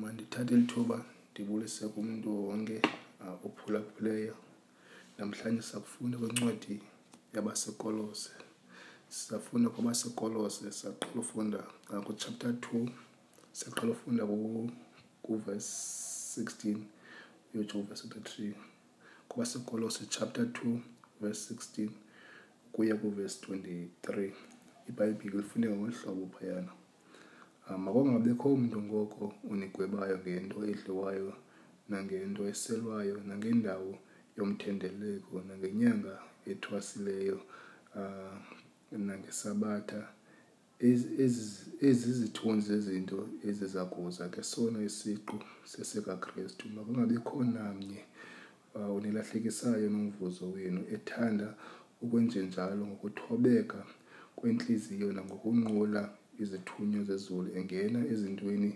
mandithathe lithuba ndibulise kumntu wonke ophulaphuleyo namhlanje sakufunda kwencwadi yabasekolose sisafunda kwabasekolose saqala ufunda kuchapter two saqala ufunda kuverse sixteen uyotsho uverse thirty-three kwabasekolose chapter two verse sixteen kuya kuverse twenty-three ibhayibhile lifuneka ngolu hlobo phayana Ah, makungabikho mntu ngoko unigwebayo ngento edliwayo nangento eselwayo nangendawo yomthendeleko nangenyanga ethwasileyo ah, nangesabatha ezi zithunzi zezinto eziza kuza ke sona isiqu sesikaKristu makungabikho namnye unilahlekisayo nomvuzo wenu, ethanda ukwenjenjalo ngokuthobeka kwentliziyo nangokunqula izithunywa zezulu, engena ezintweni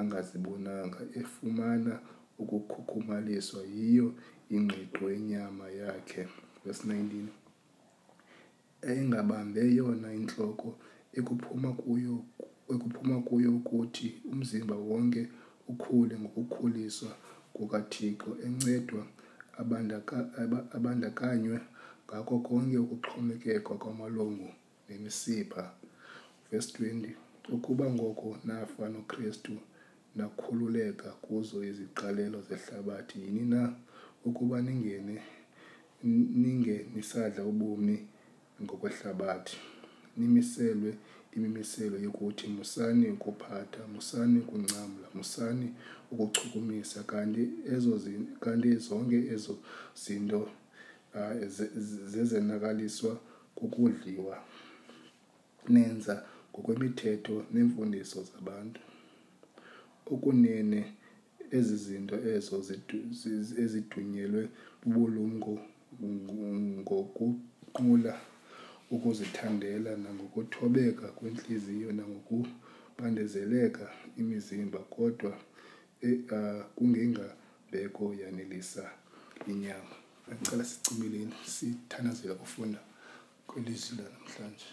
angazibonanga, efumana ukukhukhumaliswa yiyo ingqiqo yenyama yakhe. Verse 19. eyingabambe yona intloko ekuphuma kuyo ekuphuma kuyo ukuthi umzimba wonke ukhule ngokukhuliswa kukaThixo encedwa abandaka, abandakanywe ngako konke ukuxhomekeka kwamalungu nemisipha. Verse 20 Ukuba ngoko nafa noKristu nakhululeka kuzo iziqalelo zehlabathi, yini na ukuba ningene ninge nisadla ubomi ngokwehlabathi nimiselwe imimiselo yokuthi musani ukuphatha musani ukuncamla musani ukuchukumisa kanti ezo kanti zonke ezo zinto uh, zezenakaliswa kukudliwa nenza ngokwemithetho neemfundiso zabantu. Okunene ezi zinto ezo ezidunyelwe bubulumko ngokuqula ukuzithandela nangokuthobeka kwentliziyo nangokubandezeleka imizimba kodwa e, kungengabeko yanelisa inyama. Ndicela sicimileni sithandazela kufunda kwelizwi lanamhlanje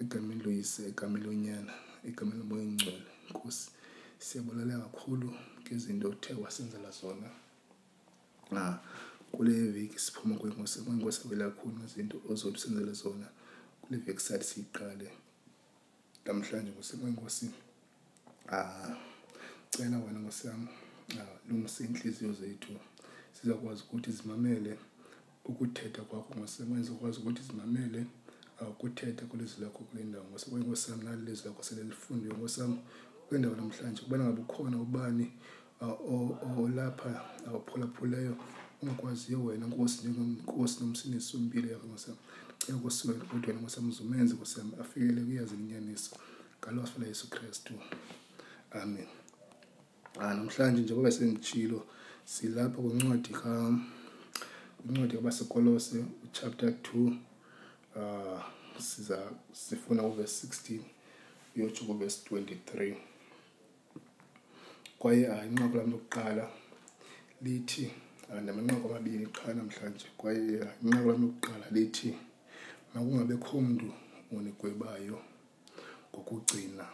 egameni loyise egameni lonyana egameni lomoya ingcwele nkosi siyabulalela kakhulu ngezinto othe wasenzela zona ah, kule veki siphuma kwenkosi kwenkosi abela kakhulu ngezinto ozothi usenzele zona kule veki sathi siyiqale namhlanje kusekwenkosi ah cela wena nkosi yam ah, lungisa iintliziyo zethu sizakwazi ukuthi zimamele ukuthetha kwakho ngosema ndizokwazi ukuthi zimamele ah, ukuthetha kwelizwi lakho kule ndawo ngosekwe nkosi yam nali lizwi lakho sele lifundiwe nkosi yam kule ndawo namhlanje kubana ngabe ukhona ubani ah, o- o- olapha ah, ophulaphuleyo ungakwaziyo wena nkosi njengenkosi nomsindisi wempilo yakho nkosi yam ndicela nkosi wena ukuthi wena nkosi yam uzumenze nkosi yam afikele kuyazi linyaniso ngaloso layesu kristu amen ah, namhlanje njengoba senditshilo silapha kwincwadi ka incwadi yabasekolose uchapter 2 um ah, siza sifuna uvesi 16 uyotsho kuvesi 23 kwaye ah, inqaku lam lokuqala lithi ah, namanqaku amabini qha namhlanje kwaye inqaku lam lokuqala lithi makungabekho mntu unigwebayo ngokugcina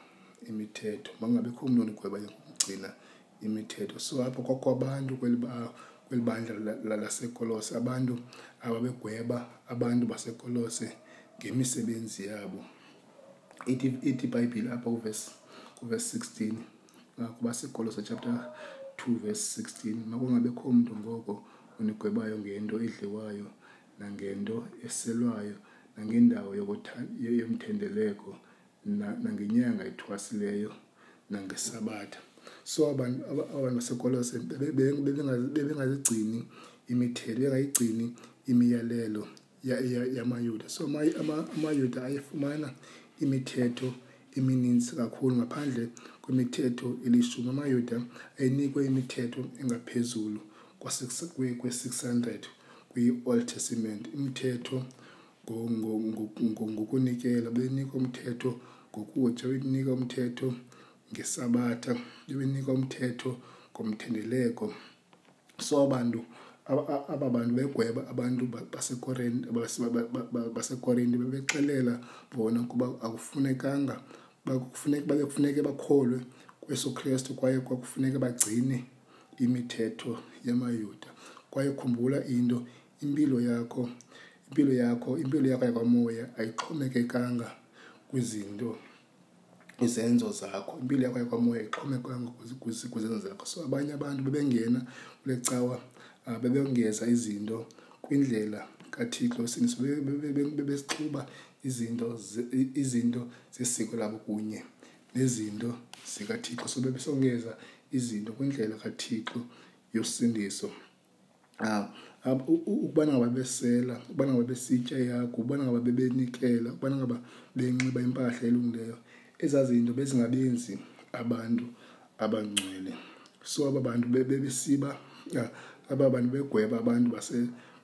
imithetho mangabikho umntu ondigweba ngokugcina imithetho so apho kwakho abantu kweli kweli bandla lasekolose abantu ababegweba abantu basekolose ngemisebenzi yabo ithi ithi ibhayibhile apha kuvesi kuvesi 16 ah, kuba sekolose chapter 2 verse 16 makungabekho mntu ngoko unigwebayo ngento edliwayo nangento eselwayo nangendawo yomthendeleko nangenyanga ethwasileyo nangesabatha so abantu abantu basekolose bebengazigcini imithelo bengayigcini imiyalelo yamayuda so amayuda ayefumana imithetho emininzi kakhulu ngaphandle kwemithetho elishumi amayuda ayinikwe imithetho engaphezulu kwesi-600 kwi-old testament umthetho ngokunikela bebenika umthetho ngokutya bebenika umthetho ngesabatha bebenika umthetho ngomthendeleko so abantu aba bantu begweba abantu basekorente basekorente bebexelela bona ukuba akufunekanga bakufuneka babe kufuneke bakholwe kweso kristu kwaye kwakufuneka bagcine imithetho yamaYuda. Kwaye khumbula into, impilo yakho, impilo yakho, impilo yakho yakwamoya ayixhomekekanga kwizinto izenzo zakho impilo yakho yakwamoya ixhomekanga kwizenzo zakho so abanye abantu bebengena kule cawa ah, bebengeza izinto kwindlela kathixo siniso bebesixuba izinto izinto zesiko labo kunye nezinto zikaThixo sobe besongeza izinto kwindlela kaThixo yosindiso ah, ukubana ngaba besela ukubana ngaba besitya yakho ukubana ngaba bebenikela ukubana ngaba benxiba impahla elungileyo ezaa zinto bezingabenzi abantu abangcwele so aba bantu bebesiba ah, aba bantu begweba abantu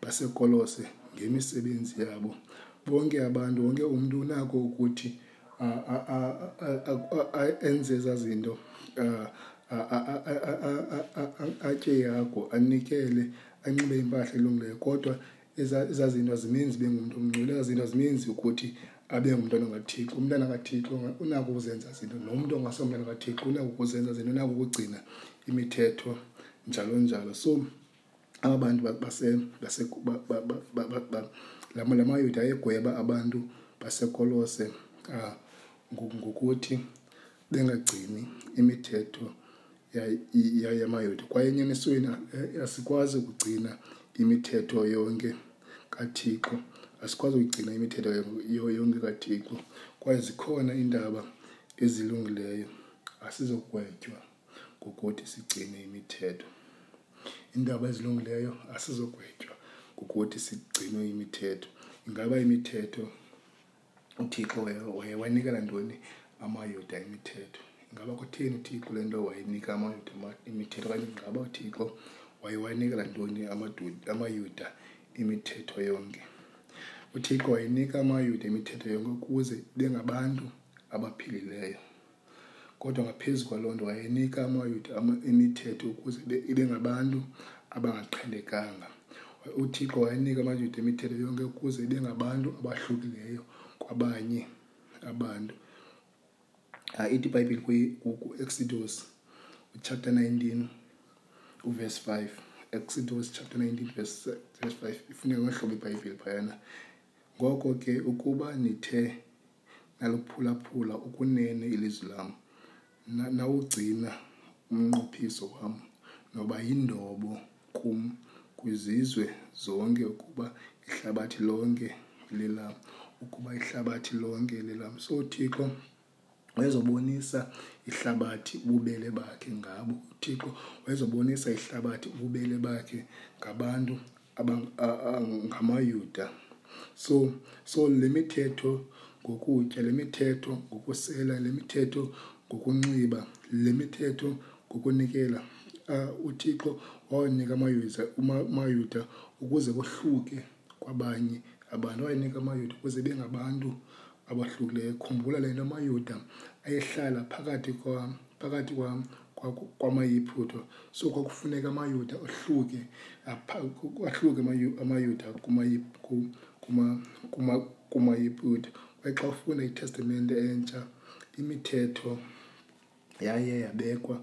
basekolose ngemisebenzi yabo bonke abantu wonke umntu unako ukuthi enze ezaa zinto atye ihagu anikele anxibe impahla elungileyo kodwa ezaa zinto azimenzi be ngumntu omngcwele ezaa zinto azimenzi ukuthi abe ngumntwana ongathixo umntana kathixo unako ukuzenza zinto nomntu ongase umntana kathixo unako ukuzenza zinto unako ukugcina imithetho njalo njalo so aba bantu la mayuda ayegweba abantu basekolose ah, ngokuthi bengagcini imithetho yayamayuda kwaye enyanisweni eh, asikwazi ukugcina imithetho yonke kathixo asikwazi ukugcina imithetho yonke kathixo kwaye zikhona iindaba ezilungileyo asizokugwetywa ngokuthi sigcine imithetho. Iindaba ezilungileyo asizogwetywa ngokuthi sigcinwe imithetho. Ingaba imithetho uThixo waye wanikela ntoni amaYuda imithetho? Ingaba kutheni uThixo le nto wayenika amaYuda imithetho okanye ingaba uThixo waye wanikela ntoni amaYuda imithetho yonke? UThixo wayenika amaYuda imithetho yonke ukuze ibe ngabantu abaphilileyo. kodwa ngaphezu kwaloo nto wayenika amayuda imithetho ukuze ibe ngabantu abangaqhelekanga uthixo wayenika amayuda imithetho yonke ukuze ibe ngabantu abahlukileyo kwabanye abantu ah, ithi ibhayibhile kuexodus chapter 19 uverse 5 exodus chapter 19 verse 5 ifuneka ngohlobo ibhayibhile phayana ngoko ke ukuba nithe naluphulaphula ukunene ilizwi lam nawugcina umnqophiso wam noba yindobo kum kwizizwe zonke ukuba ihlabathi lonke lelam ukuba ihlabathi lonke lelam so thixo wayezobonisa ihlabathi ububele bakhe ngabo uthixo wayezobonisa ihlabathi ububele bakhe ngabantu ngamayuda so so le mithetho ngokutya le mithetho ngokusela le mithetho ngokunxiba le mithetho ngokunikela uh, uthixo wawanika amayuda amayuda ukuze kohluke kwabanye abantu wayenika amayuda ukuze bengabantu abahlukileyo khumbula le nto amayuda ayehlala phakathi kwam phakathi kwam kwamayiphutho so kwakufuneka amayuda ohluke ahluke amayuda kumayiphutho kwaye xa ufuna itestamente entsha imithetho yaye yabekwa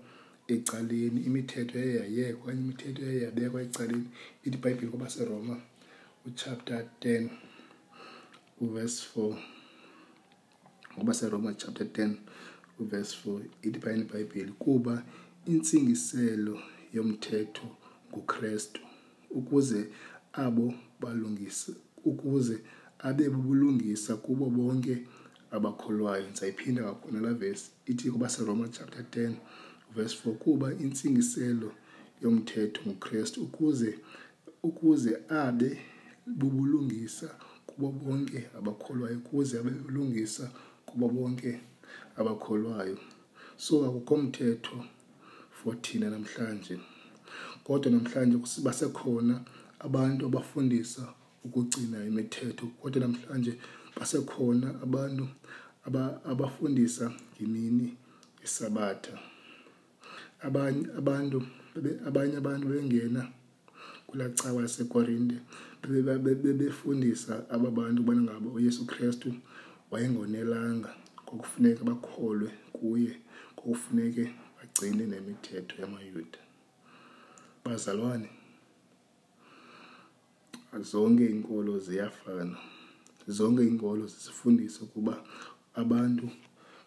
ecaleni imithetho yaye yayekwa okanye imithetho yaye yabekwa ecaleni ithi ibhayibhile kwabaseroma uchapter 10 uverse 4 ngoba seroma chapter 10 uverse 4 ithi phayana ibhayibhile kuba intsingiselo yomthetho ngukrestu ukuze abo balungisa ukuze abe bubulungisa kubo bonke abakholwayo ndisayiphinda kwakhona la vesi ithi kuba seroma chapter 10 verse 4 kuba intsingiselo yomthetho ngukrestu ukuze ukuze abe bubulungisa kubo bonke abakholwayo ukuze abe bubulungisa kubo bonke abakholwayo so akukho mthetho for thina namhlanje kodwa namhlanje basekhona abantu abafundisa ukugcina imithetho kodwa namhlanje basekhona abantu abafundisa ngemini isabatha abanye abantu abanye abantu bebengena kulaa cawa yasekorinte bebefundisa aba bantu ubana ngaba uyesu kristu wayengonelanga kwakufuneka bakholwe kuye kwakufuneke bagcine nemithetho yamayuda bazalwane zonke iinkolo ziyafana zonke iinkolo zisifundisa ukuba abantu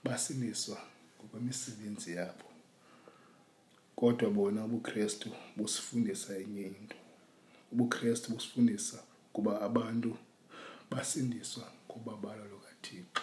basiliswa ngokwemisebenzi yabo kodwa bona ubukrestu busifundisa enye into ubukrestu busifundisa ukuba abantu basindiswa ngobabalo lukathixo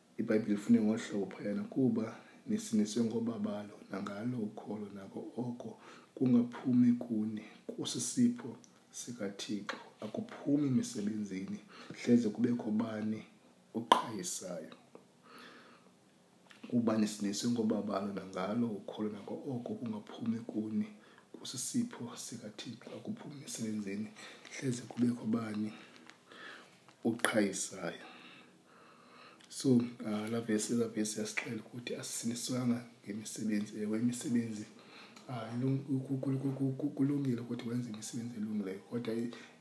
ibhayibhile ifune ngolu hlobo phayana kuba nisiniswe ngobabalo nangalo ukholo nako oko kungaphumi kuni kusisipho sikathixo akuphumi misebenzini hleze kubekho bani uqhayisayo kuba nisiniswe ngobabalo nangalo ukholo nako oko kungaphumi kuni kusisipho sikathixo akuphumi misebenzini hleze kubekho bani uqhayisayo so uh, la vesi eza vesi yasixela ukuthi asisiniswanga ngemisebenzi ewe imisebenzi ah, kulungile ukuthi wenze imisebenzi elungileyo kodwa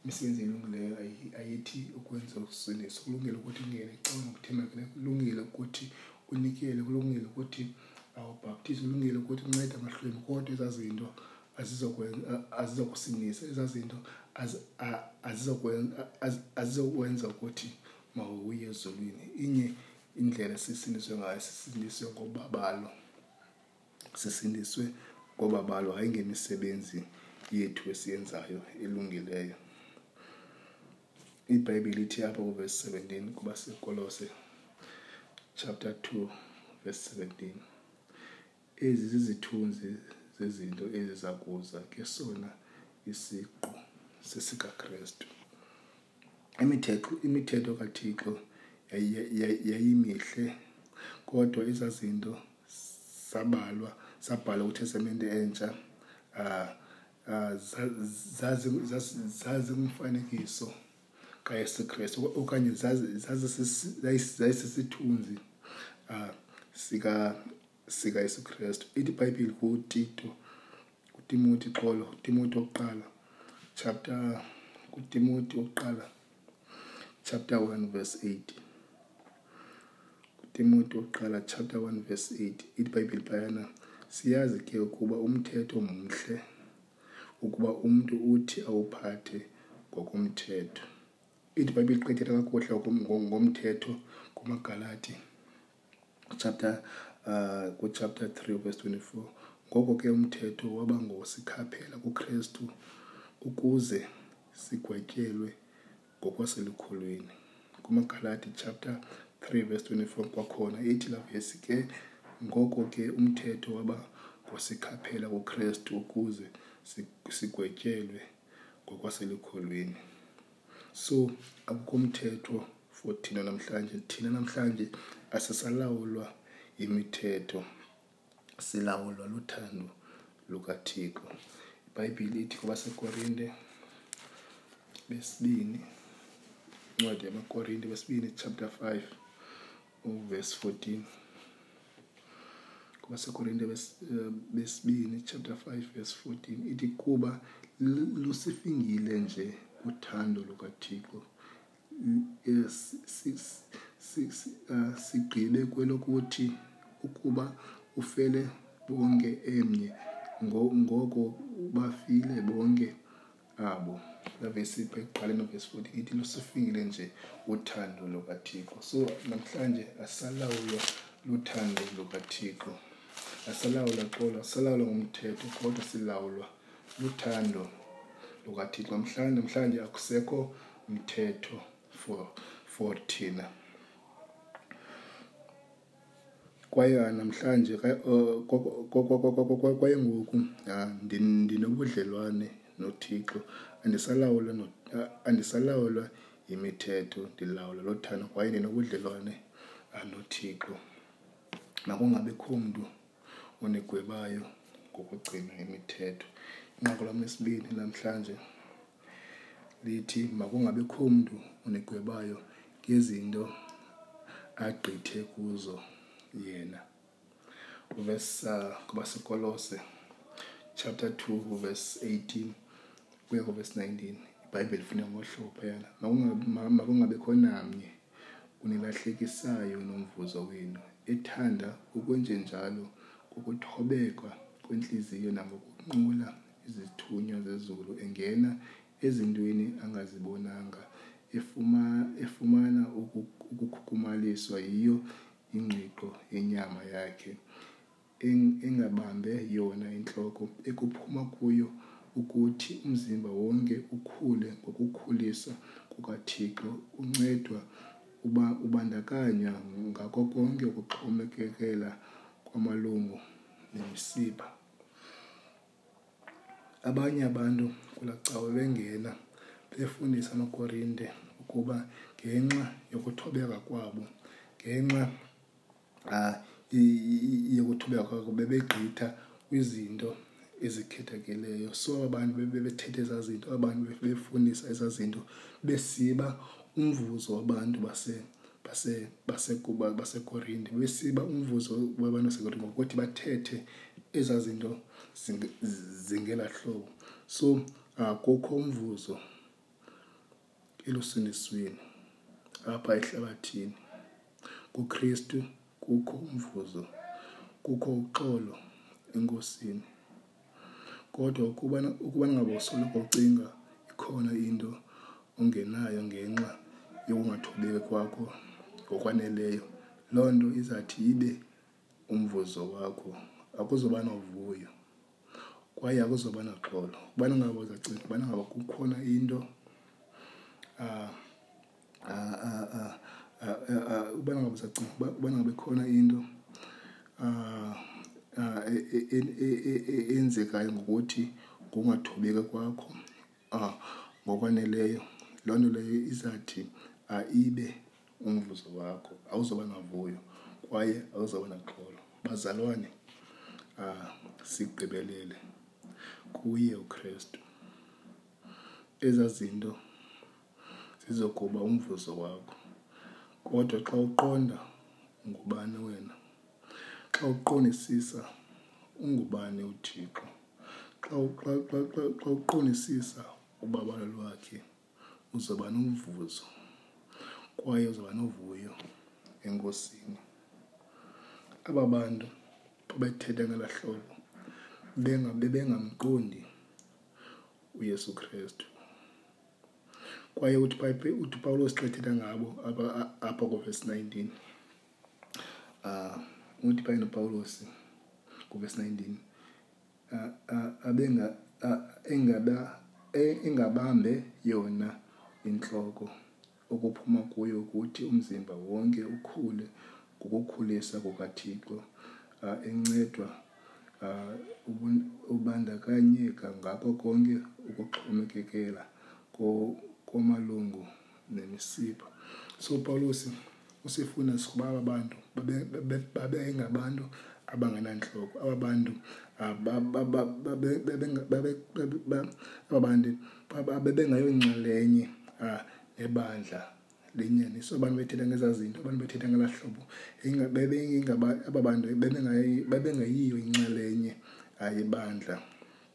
imisebenzi elungileyo ayithi ukwenza ukusindisa kulungile ukuthi ungene xa unokuthembakele kulungile ukuthi unikele kulungile ukuthi awubhaptize kulungile ukuthi uncede amahlwembi kodwa ezazinto azizokusindisa ezazinto azizokwenza ukuthi mawuye ezulwini inye indlela esisindiswe ngayo sisindiswe ngobabalo sisindiswe ngobabalo hayi ngemisebenzi yethu esiyenzayo elungileyo ibhayibhile ithi apha kuvesi 17 kuba sekolose chapter 2 verse 17 Ezi zizithunzi zezinto eziza kuza ngesona isiqu sesikaKristu. Imithetho, imithetho kaThixo yayimihle, kodwa ezaa zinto zabalwa zabhalwa kwiTestamente Entsha um zazingumfanekiso kaYesu Kristu okanye zazisisithunzi um sika sikaYesu Kristu. Ithi iBhayibhile kuTito, kuTimoti xolo, uTimoti wokuqala chapter kuTimoti wokuqala chapter 1 verse 8. KuTimoti wokuqala chapter 1 verse 8 ithi iBhayibhile phayana siyazi ke ukuba umthetho mhle ukuba umntu uthi awuphathe ngokomthetho. Ithi iBhayibhile iqethela kakuhle ngomthetho kumaGalati chapter uh, kuchapter 3 verse 24 ngoko ke umthetho waba ngosikhaphela kukristu ukuze sigwetyelwe ngokwaselukholweni kumagalati chapter 3 verse 24 kwakhona ithi la vesi ke ngoko ke umthetho waba ngosikhaphela kukristu ukuze sigwetyelwe ngokwaselukholweni so akukho mthetho for thina namhlanje thina namhlanje asisalawulwa yimithetho silawulwa luthando lukathixo ibhayibhile ithi kwabasekorinte besibini incwadi yamakorinte besibini chapter 5 uvesi 14 kwabasekorinte eh, besibini chapter 5 verse 14 ithi kuba lusifingile nje uthando lukathixo eh, eh, sigqibe kwelokuthi ukuba ufele bonke emnye ngoko bafile bonke abo lavesi ekuqaleni novesi 40 ithi lusifikile nje uthando lukathixo so namhlanje asalawulwa luthando lukathixo asalawula xolo asalawula ngomthetho kodwa silawulwa luthando lukathixo mhlawumbi namhlanje akusekho mthetho for for thina kwaye namhlanje kwaye ngoku ndinobudlelwane nothixo andisalawulwa andisalawulwa yimithetho ndilawula lothando kwaye ndinobudlelwane nothixo makungabikho mntu unigwebayo ngokugcina imithetho. Inqaku lam lesibini namhlanje lithi makungabikho mntu unigwebayo ngezinto agqithe kuzo yena. Uvesi kubaseKolose chapter 2 verse 18 kuya kuverse 19 ibhayibhile ifuna ngohlobo phela makungabikho namnye unilahlekisayo nomvuzo wenu, ethanda ukwenjenjalo ngokuthobeka kwentliziyo nangokunqula izithunywa zezulu, engena ezintweni angazibonanga, efuma, efumana ukukhukumaliswa yiyo ingqiqo yenyama yakhe. engabambe yona intloko ekuphuma kuyo ukuthi umzimba wonke ukhule ngokukhulisa kukaThixo uncedwa uba ubandakanywa ngako konke ukuxhomekekela kwamalungu nemisipha abanye abantu kula cawe bengena befundisa amakorinte ukuba ngenxa yokuthobeka kwabo ngenxa uh, yokuthubeka kwakho bebegqitha kwizinto ezikhethekeleyo so abantu bebethetha ezaa zinto abantu bebefundisa ezaa zinto besiba umvuzo wabantu base basekorinte besiba umvuzo wabantu basekorinte ngokuthi bathethe ezaa zinto zingela hlobo so uh, kukho umvuzo elusindisweni apha ehlabathini. KuKristu kukho umvuzo, kukho uxolo eNkosini. Kodwa ukuba ukuba ngaba usoloko ucinga ikhona into ongenayo ngenxa yokungathobeki kwakho ngokwaneleyo, loo nto izathi ibe umvuzo wakho akuzoba novuyo kwaye akuzoba naxolo ubana ngaba uzacinga ubana ngaba kukhona into um ubana ngaba uzacinga ubana ngaba ikhona into um enzekayo ngokuthi ngongathobeka kwakho um ngokwaneleyo loo nto leyo izathi ibe umvuzo wakho awuzoba navuyo kwaye awuzoba naxolo bazalwane ah, sigqibelele kuye ukristu ezaa zinto zizokuba umvuzo wakho kodwa xa uqonda ngubani wena xa uqondisisa ungubani uthixo xa uqondisisa ubabalwa lwakhe uzoba nomvuzo kwaye uzoba novuyo enkosini aba bantu babethetha ngela hlobo bebengamqondi uyesu kristu kwaye uthi upawulos xa ethetha ngabo apha kovesi 19 um ah, uthi phayena upawulosi kovesi 19 engabambe yona intloko okuphuma kuyo ukuthi umzimba wonke ukhule ngokukhulisa kukaThixo encedwa ubandakanyeka ngako konke ukuxhomekekela komalungu nemisipha so upawulos usifuna sikuba aba bantu babengabantu abangenantloko aba bantu ah, aba bantu babebengayonxalenye ah, nebandla lenyani so abantu bethetha ngeza zinto abantu bethetha ngelaa hlobo aba bantu bebengayiyo inxalenye ah, yebandla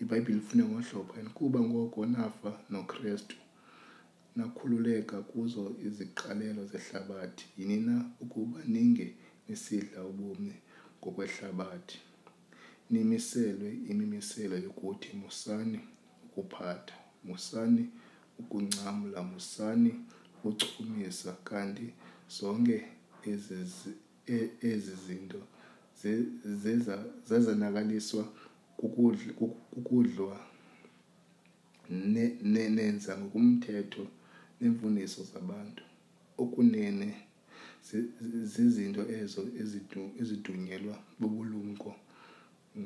ibhayibhile ifune ngolu hlobo and kuba ngoko nafa nokristu nakhululeka kuzo iziqalelo zehlabathi yini na ukuba ninge nisidla ubomi ngokwehlabathi nimiselwe imimiselo yokuthi musani ukuphatha musani ukuncamla musani ukuchumisa kanti zonke ezi e, zinto zezanakaliswa kukudlwa nenza ngokumthetho neemfundiso zabantu okunene zizinto ezo ezidunyelwa bubulumko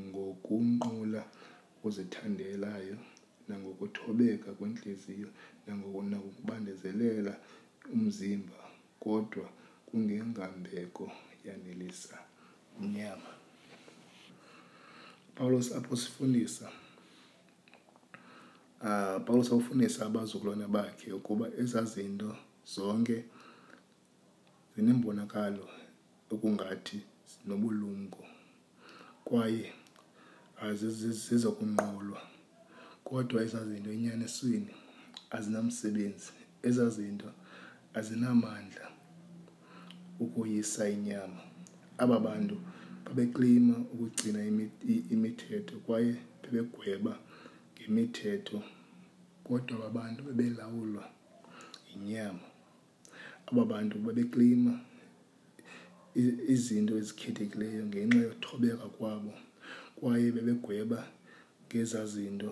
ngokunqula uzithandelayo nangokuthobeka kwentliziyo nangokubandezelela umzimba kodwa kungengambeko yanelisa unyama. Pawulos apho sifundisa uh, Pawulos awufundisa abazukulwana bakhe ukuba ezazinto zonke zinembonakalo okungathi zinobulumko kwaye azizizizo kunqulwa kodwa ezazinto enyanisweni azinamsebenzi ezazinto azinamandla ukoyisa inyama aba bantu babeklima ukugcina imithetho kwaye bebegweba ngemithetho kodwa abantu bebelawulwa yinyama aba bantu babeklima izinto ezikhethekileyo ngenxa yothobeka kwabo kwaye bebegweba ngezaa zinto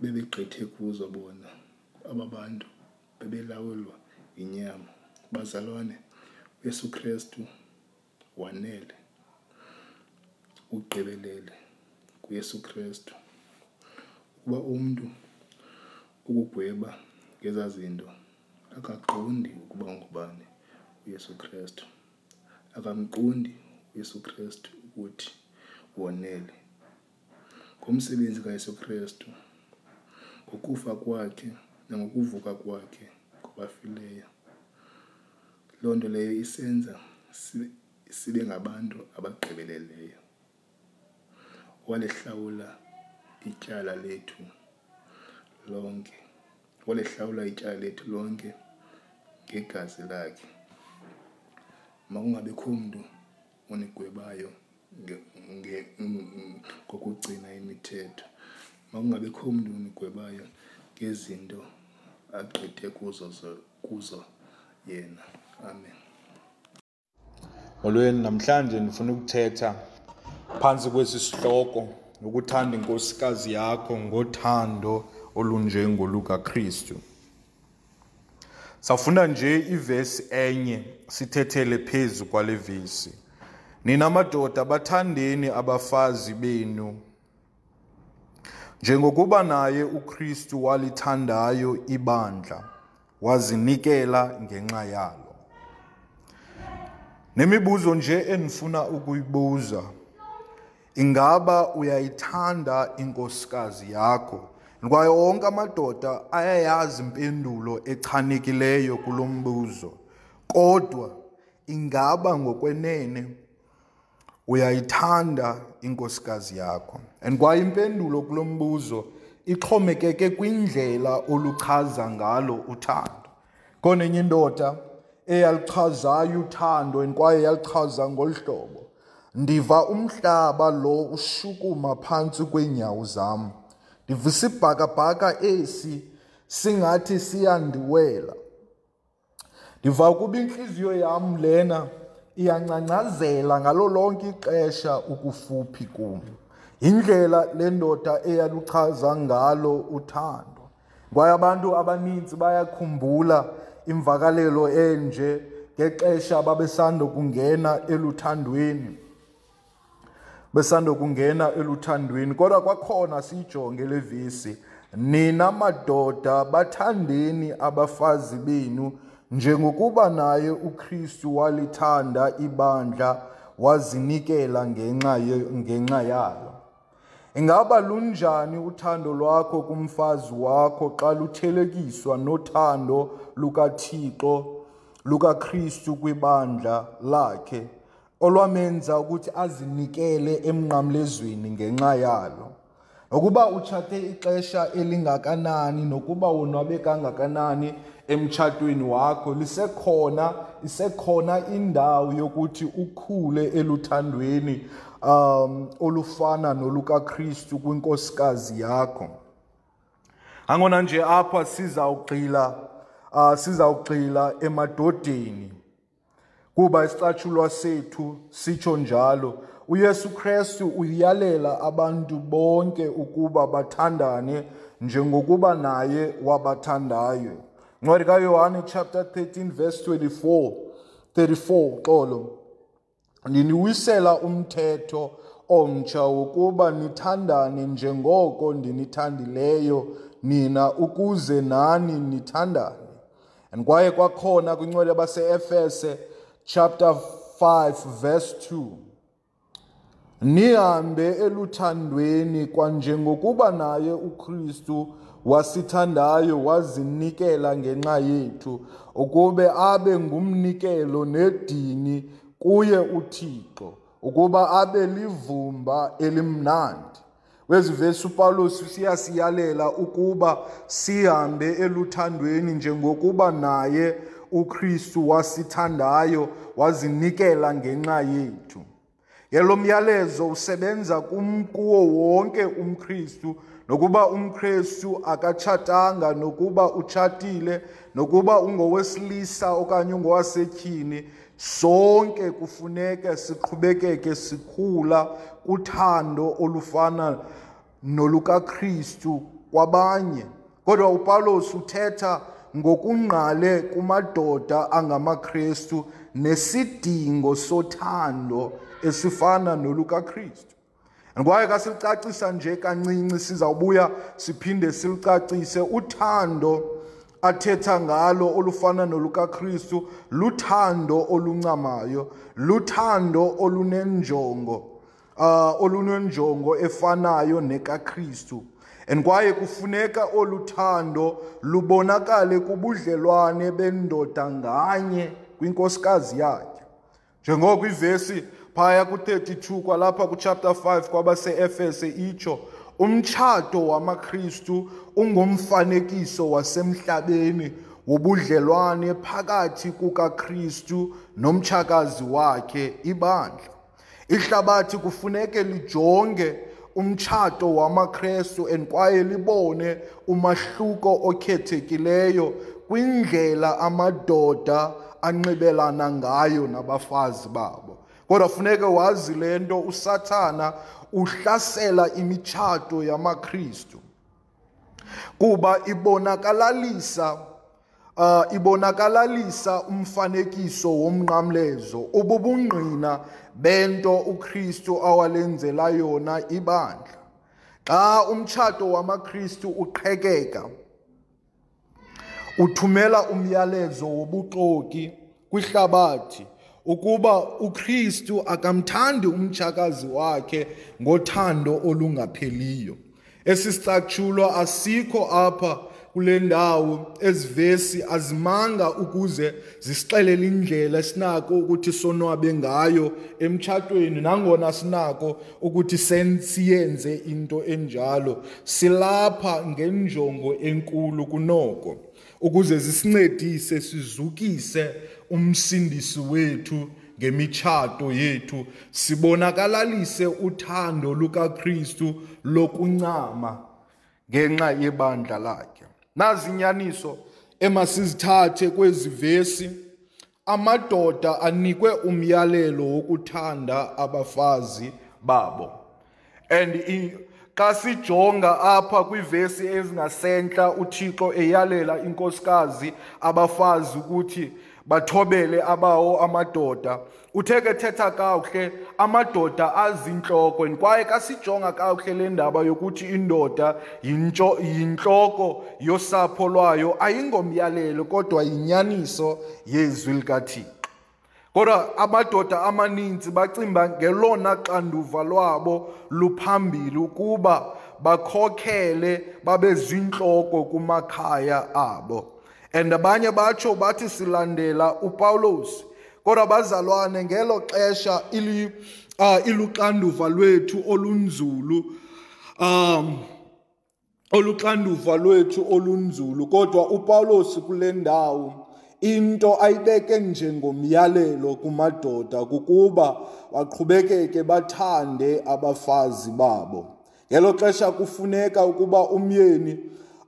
bebegqithe kuzo bona aba bantu bebelawulwa yinyama bazalwane uyesu krestu wanele ugqibelele kuYesu Kristu ukuba umntu ukugweba ngezaa zinto akaqondi ukuba ngubani uYesu Kristu akamqondi uYesu Kristu ukuthi wonele ngomsebenzi kaYesu Kristu, ngokufa kwakhe nangokuvuka kwakhe kwabafileyo. Loo nto leyo isenza sibe ngabantu abagqibeleleyo. Walihlawula ityala lethu lonke, walihlawula ityala lethu lonke ngegazi lakhe. Makungabikho mntu unigwebayo ngokugcina imithetho makungabikho mntu unigwebayo ngezinto agqithe kuzo kuzo yena amen molweni namhlanje ndifuna ukuthetha phantsi kwesi sihloko nokuthanda inkosikazi yakho ngothando olunjengolukakristu Safunda nje ivesi enye sithethele phezu kwale vesi. Nina madoda bathandeni abafazi benu njengokuba naye uKristu walithandayo ibandla wazinikela ngenxa yalo. Nemibuzo nje endifuna ukuyibuza ingaba uyayithanda inkosikazi yakho kwaye wonke amadoda ayayazi impendulo echanekileyo kulo mbuzo kodwa ingaba ngokwenene uyayithanda inkosikazi yakho and kwaye impendulo kulo mbuzo ixhomekeke kwindlela oluchaza ngalo uthando konenye indoda eyaluchazayo uthando and kwaye yaluchaza ngolu hlobo ndiva umhlaba lo ushukuma phantsi kweenyawo zam ndiva isibhakabhaka esi singathi siyandiwela ndiva ukuba intliziyo yam lena iyancangcazela ngalo lonke ixesha ukufuphi kum yindlela le ndoda eyaluchaza ngalo uthando Kwaye abantu abaninzi bayakhumbula imvakalelo enje ngexesha babesando kungena eluthandweni besando kungena eluthandweni kodwa kwakhona siyijonge le vesi nina madoda bathandeni abafazi benu njengokuba naye uKristu walithanda ibandla wazinikela ngenxa ngenxa yalo Ingaba lunjani uthando lwakho kumfazi wakho xa luthelekiswa nothando lukaThixo lukaKristu kwibandla lakhe olwamenza ukuthi azinikele emnqamlezweni ngenxa yalo? Nokuba utshate ixesha elingakanani nokuba wonwabe kangakanani emtshatweni wakho lisekhona isekhona indawo yokuthi ukhule eluthandweni um olufana nolukakristu kwinkosikazi yakho angona nje apha sizawugxila uh, sizawugxila emadodeni kuba isicatshulwa sethu sitsho njalo uyesu kristu uyalela abantu bonke ukuba bathandane njengokuba naye wabathandayo ncwadi kayohane chapter 13 verse 24 34 xolo Ndiniwisela umthetho omtsha wokuba nithandane njengoko ndinithandileyo nina ukuze nani nithandane. And kwaye kwakhona kwincwadi yabaseEfese chapter 5 verse 2. Nihambe eluthandweni kwanjengokuba naye uKristu wasithandayo wazinikela ngenxa yethu ukube abe ngumnikelo nedini kuye uThixo ukuba abe livumba elimnandi kwezi vesi upawulos siyasiyalela ukuba sihambe eluthandweni njengokuba naye ukristu wasithandayo wazinikela ngenxa yethu Ke lo myalezo usebenza kum kuwo wonke umKristu nokuba umKristu akatshatanga nokuba utshatile nokuba ungowesilisa okanye ungowasetyhini sonke kufuneka siqhubekeke sikhula kuthando olufana nolukakristu kwabanye kodwa upawulos uthetha ngokungqale kumadoda angamakristu nesidingo sothando esifana nolukakristu kwaye kasilicacisa nje kancinci sizawubuya siphinde silicacise uthando athetha ngalo olufana nolukakristu luthando oluncamayo luthando olunenjongo uh, olunenjongo efanayo nekaKristu and kwaye kufuneka olu thando lubonakale kubudlelwane bendoda nganye kwinkosikazi yakhe njengoko ivesi phaya ku-32 kwalapha kuchapter 5 kwabaseefese itsho umtshato wamakristu ungumfanekiso wasemhlabeni wobudlelwane phakathi kukakristu nomtshakazi wakhe ibandla Ihlabathi kufuneke lijonge umtshato wamaKrestu and kwaye libone umahluko okhethekileyo kwindlela amadoda anxibelana ngayo nabafazi babo. Kodwa funeke wazi le nto uSathana uhlasela imitshato yamaKristu. kuba ibonakalalisa uh, ibonakalalisa umfanekiso womnqamlezo ububungqina bento uKristu awalenzela yona ibandla xa umtshato wamaKristu uqhekeka Uthumela umyalezo wobuxoki kwihlabathi ukuba uKristu akamthandi umtshakazi wakhe ngothando olungapheliyo. Esi sicatshulwa asikho apha kule ndawo ezivesi azimanga ukuze zisixelela indlela esinako ukuthi sonwabe ngayo emtshatweni nangona sinako ukuthi siyenze into enjalo silapha ngenjongo enkulu kunoko ukuze zisincedise sizukise umsindisi wethu ngemitshato yethu sibonakalalise uthando lukaKristu lokuncama ngenxa yebandla lakhe nazinyaniso emasizithathe kwezi vesi amadoda anikwe umyalelo wokuthanda abafazi babo and xa sijonga apha kwiivesi ezingasentla uthixo eyalela inkosikazi abafazi ukuthi bathobele abawo amadoda Uthe ke thetha kakuhle amadoda azintloko kwaye kasijonga kakuhle le ndaba yokuthi indoda yintsho yintloko yosapho lwayo ayingomyalelo kodwa yinyaniso yezwi likaThixo. Kodwa amadoda amaninzi bacimba ngelona xanduva lwabo luphambili ukuba bakhokhele babezintloko kumakhaya abo. and abanye batsho bathi silandela upawulos kodwa bazalwane ngelo xesha ili uh, iluxanduva lwethu olunzulu um oluxanduva lwethu olunzulu kodwa upawulos kule ndawo into ayibeke njengomyalelo kumadoda kukuba baqhubekeke bathande abafazi babo ngelo xesha kufuneka ukuba umyeni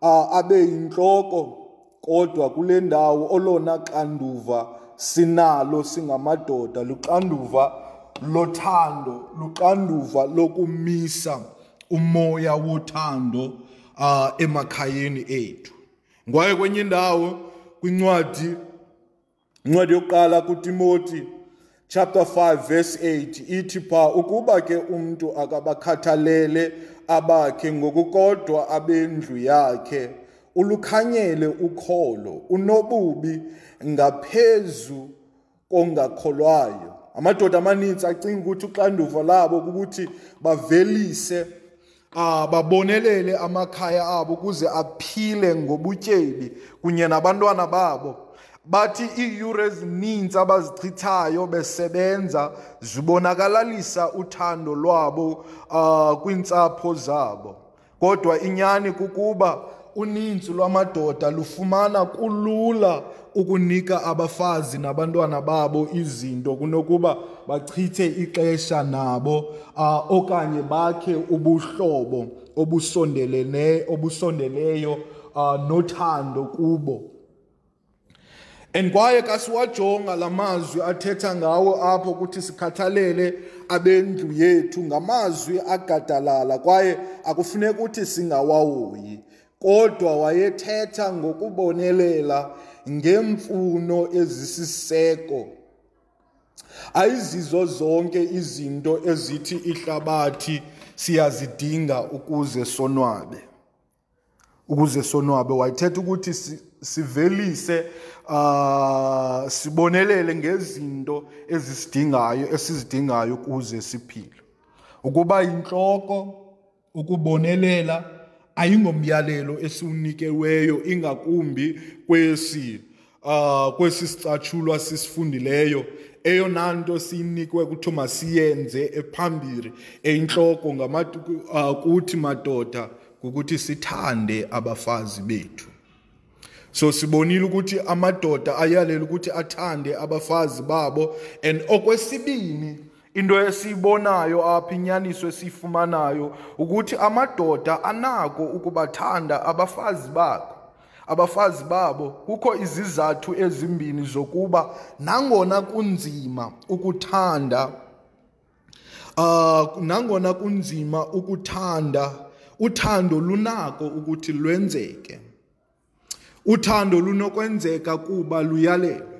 uh, abe yintloko kodwa kule ndawo olona xanduva sinalo singamadoda luxanduva lothando luxanduva lokumisa umoya wothando uh, emakhayeni ethu ngwaye kwenye indawo kwincwadi Incwadi yokuqala kuTimoti chapter 5 verse 8 ithi pha ukuba ke umuntu akabakhathalele abakhe ngokukodwa abendlu yakhe ulukhanyele ukholo unobubi ngaphezu kongakholwayo amadoda amaninzi acinga ukuthi uxanduva labo ukuthi bavelise Ah, babonelele amakhaya abo ukuze aphile ngobutyebi kunye nabantwana babo bathi iiyure ezininzi abazichithayo besebenza zibonakalalisa uthando lwabo uh, kwiintsapho zabo kodwa inyani kukuba uninzi lwamadoda lufumana kulula ukunika abafazi nabantwana babo izinto kunokuba bachithe ixesha nabo uh, okanye bakhe ubuhlobo obusondelene obusondeleyo uh, nothando kubo And kwaye xa siwajonga la mazwi athetha ngawo apho ukuthi sikhathalele abendlu yethu ngamazwi agadalala kwaye akufuneka ukuthi singawahoyi kodwa wayethetha ngokubonelela ngeemfuno ezisiseko ayizizo zonke izinto ezithi ihlabathi siyazidinga ukuze sonwabe ukuze sonwabe wayithetha ukuthi sivelise uh, sibonelele ngezinto ezisidingayo esizidingayo ukuze siphile ukuba intloko ukubonelela ayingomyalelo esiwunikeweyo ingakumbi kwesi Uh, kwesi sicatshulwa sisifundileyo eyona nto siyinikwe kuthiwa masiyenze ephambili eyintloko uh, kuthi madoda kukuthi sithande abafazi bethu so sibonile ukuthi amadoda ayalela ukuthi athande abafazi babo and okwesibini into esiyibonayo apha inyaniso esiyifumanayo ukuthi amadoda anako ukubathanda abafazi bakho abafazi babo kukho izizathu ezimbini zokuba nangona kunzima ukuthanda uh, nangona kunzima ukuthanda uthando lunako ukuthi lwenzeke uthando lunokwenzeka kuba luyalelwe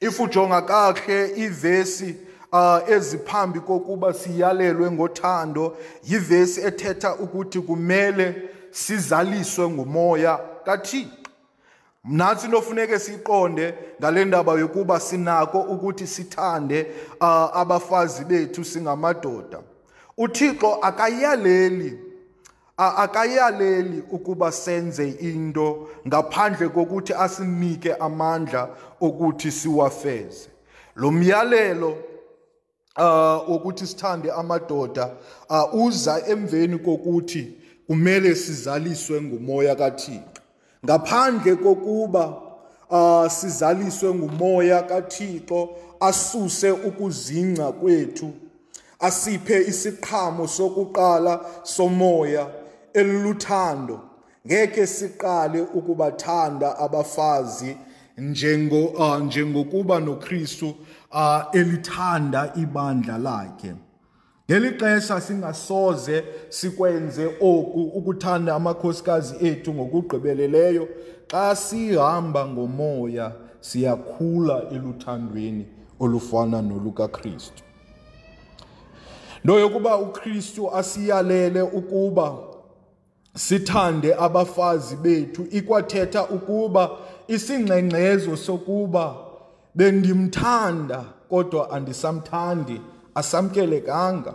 If ujonga kakuhle ivesi uh, eziphambi kokuba siyalelwe ngothando yivesi ethetha ukuthi kumele sizaliswe ngumoya kaThixo mnansi nofuneke siqonde ngale ndaba yokuba sinako ukuthi sithande uh, abafazi bethu singamadoda uthixo akayaleli akayaleli ukuba senze into ngaphandle kokuthi asinike amandla okuthi siwafeze lo myalelo uh ukuthi sithande amadoda uh, uza emveni kokuthi kumele sizaliswe ngumoya kaThixo ngaphandle kokuba uh, sizaliswe ngumoya kathixo asuse ukuzingca kwethu asiphe isiqhamo sokuqala somoya eluluthando ngeke siqale ukubathanda abafazi njengo uh, njengokuba noKristu uh, elithanda ibandla lakhe Ngeli xesha singasoze sikwenze oku ukuthanda amakhosikazi ethu ngokugqibeleleyo xa sihamba ngomoya siyakhula eluthandweni olufana nolukaKristu. Nto yokuba uKristu asiyalele ukuba Sithande abafazi bethu ikwathetha ukuba isingxengxezo sokuba bendimthanda kodwa andisamthandi asamkelekanga.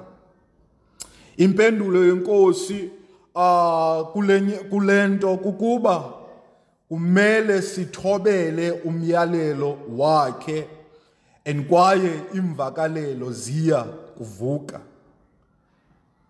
Impendulo yenkosi ah, kule nto kukuba kumele sithobele umyalelo wakhe and kwaye iimvakalelo ziya kuvuka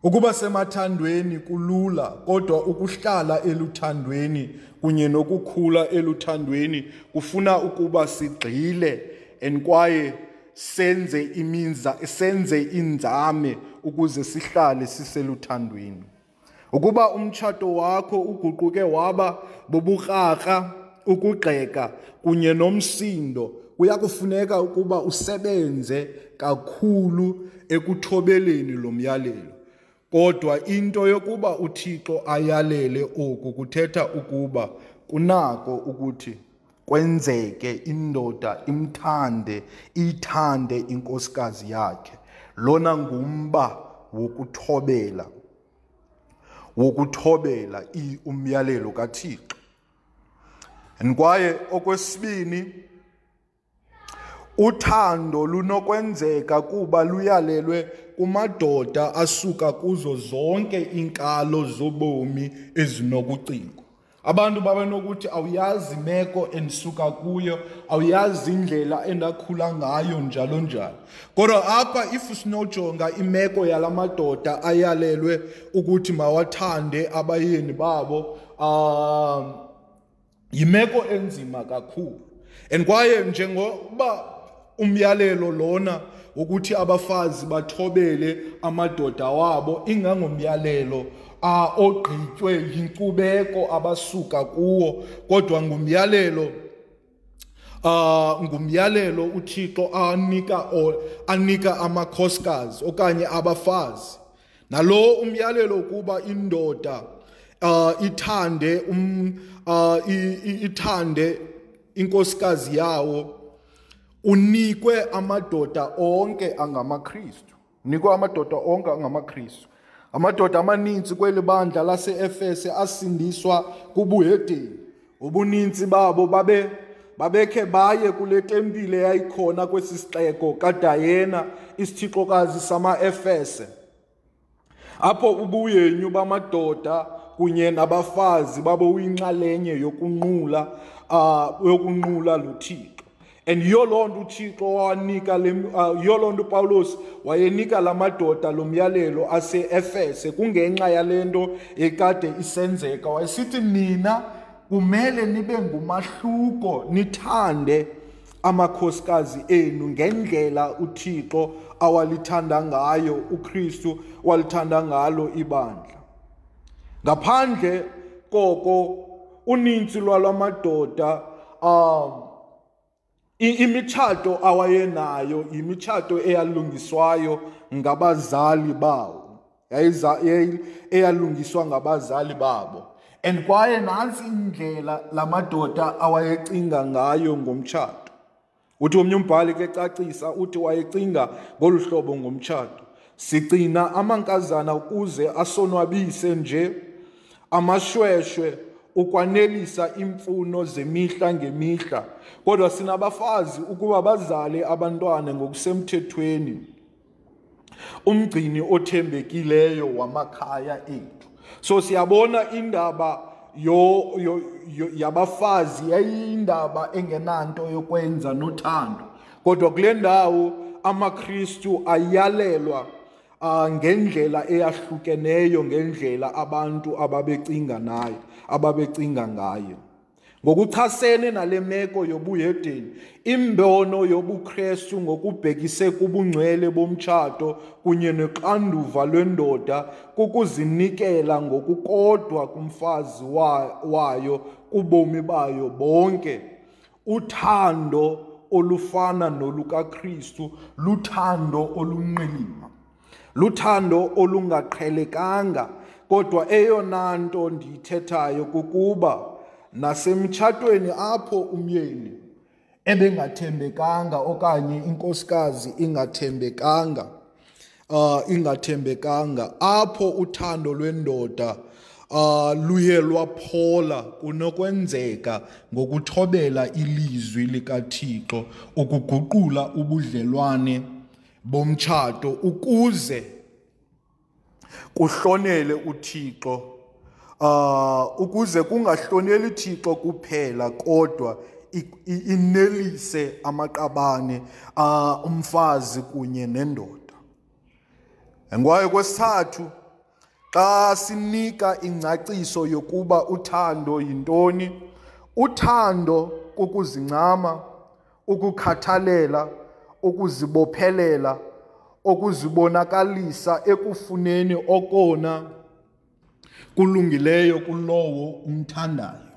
Ukuba semathandweni kulula, kodwa ukuhlala eluthandweni kunye nokukhula eluthandweni kufuna ukuba sigxile and kwaye senze iminza senze inzame ukuze sihlale siseluthandweni. Ukuba umtshato wakho uguquke waba bobukraka, ukugxeka kunye nomsindo, kuyakufuneka ukuba usebenze kakhulu ekuthobeleni lo myalelo. Kodwa into yokuba uThixo ayalele oku kuthetha ukuba kunako ukuthi kwenzeke indoda imthande ithande inkosikazi yakhe lona ngumba wokuthobela wokuthobela umyalelo kaThixo and kwaye okwesibini Uthando lunokwenzeka kuba luyalelwe kumadoda asuka kuzo zonke iinkalo zobomi ezinokucingwa. Abantu babenokuthi awuyazi imeko endisuka kuyo, awuyazi indlela endakhula ngayo njalo njalo. Kodwa apha if sinojonga imeko yala madoda ayalelwe ukuthi mawathande abayeni babo um yimeko enzima kakhulu and kwaye njengoba umyalelo lona ukuthi abafazi bathobele amadoda wabo ingangomyalelo a ogqitywe yinkcubeko abasuka kuwo kodwa ngumyalelo uh ngumyalelo uThixo anika anika amakhosikazi okanye abafazi nalo umyalelo ukuba indoda uh, ithande um, uh, ithande inkosikazi yawo unikwe amadoda onke angamaKristu unikwe amadoda onke angamaKristu amadoda amaninzi kweli bandla laseEfese asindiswa kubuhedeni Ubuninzi babo babe babekhe baye kule tempile yayikhona kwesi sixeko kaDayena isithixokazi samaEfese apho ubuyenyu bamadoda kunye nabafazi babuyinxalenye yokunqula uh, yokunqula lo Thixo and yiyo loo nto uthixo wanika uh, yiyo loo nto upawulos wayenika la madoda lo myalelo aseefese kungenxa yale nto ekade isenzeka wayesithi nina kumele nibe ngumahluko nithande amakhosikazi enu ngendlela uthixo awalithanda ngayo ukristu walithanda ngalo ibandla ngaphandle koko uninzi lwala madoda um imitshato awayenayo yimitshato eyalungiswayo ngabazali bawo eyalungiswa ngabazali babo and kwaye nantsi indlela la madoda awayecinga ngayo ngomtshato Uthi omnye umbhali ke cacisa uthi wayecinga ngolu hlobo ngomtshato. Sigcina amankazana ukuze asonwabise nje amashweshwe ukwanelisa imfuno zemihla ngemihla kodwa sinabafazi ukuba bazale abantwana ngokusemthethweni umgcini othembekileyo wamakhaya ethu so siyabona indaba yo, yo, yo, yabafazi yayiyindaba engenanto yokwenza nothando kodwa kule ndawo amakristu ayalelwa uh, ngendlela eyahlukeneyo ngendlela abantu ababecinga nayo ababecinga ngayo Ngokuchasene nale meko yobuhedeni, imbono yobuKristu ngokubhekise kubungcwele bomtshato kunye noxanduva lwendoda kukuzinikela ngokukodwa kumfazi wayo kubomi bayo bonke. Uthando olufana nolukaKristu luthando olunqilima. Luthando olungaqhelekanga, kodwa eyona nto ndiyithethayo kukuba nasemtshatweni apho umyeni ebengathembekanga okanye inkosikazi ingathembekanga uh, ingathembekanga apho uthando lwendoda uh, luye lwaphola kunokwenzeka ngokuthobela ilizwi likaThixo ukuguqula ubudlelwane bomtshato ukuze kuhlonele uThixo uh ukuze kungahloneli Thixo kuphela kodwa inelise amaqabane uh umfazi kunye nendoda ngwaye kwesithathu xa sinika ingcaciso yokuba uthando yintoni uthando kukuzincama ukukhathalela ukuzibophelela okuzibonakalisa ekufuneni okona kulungileyo kulowo umthandayo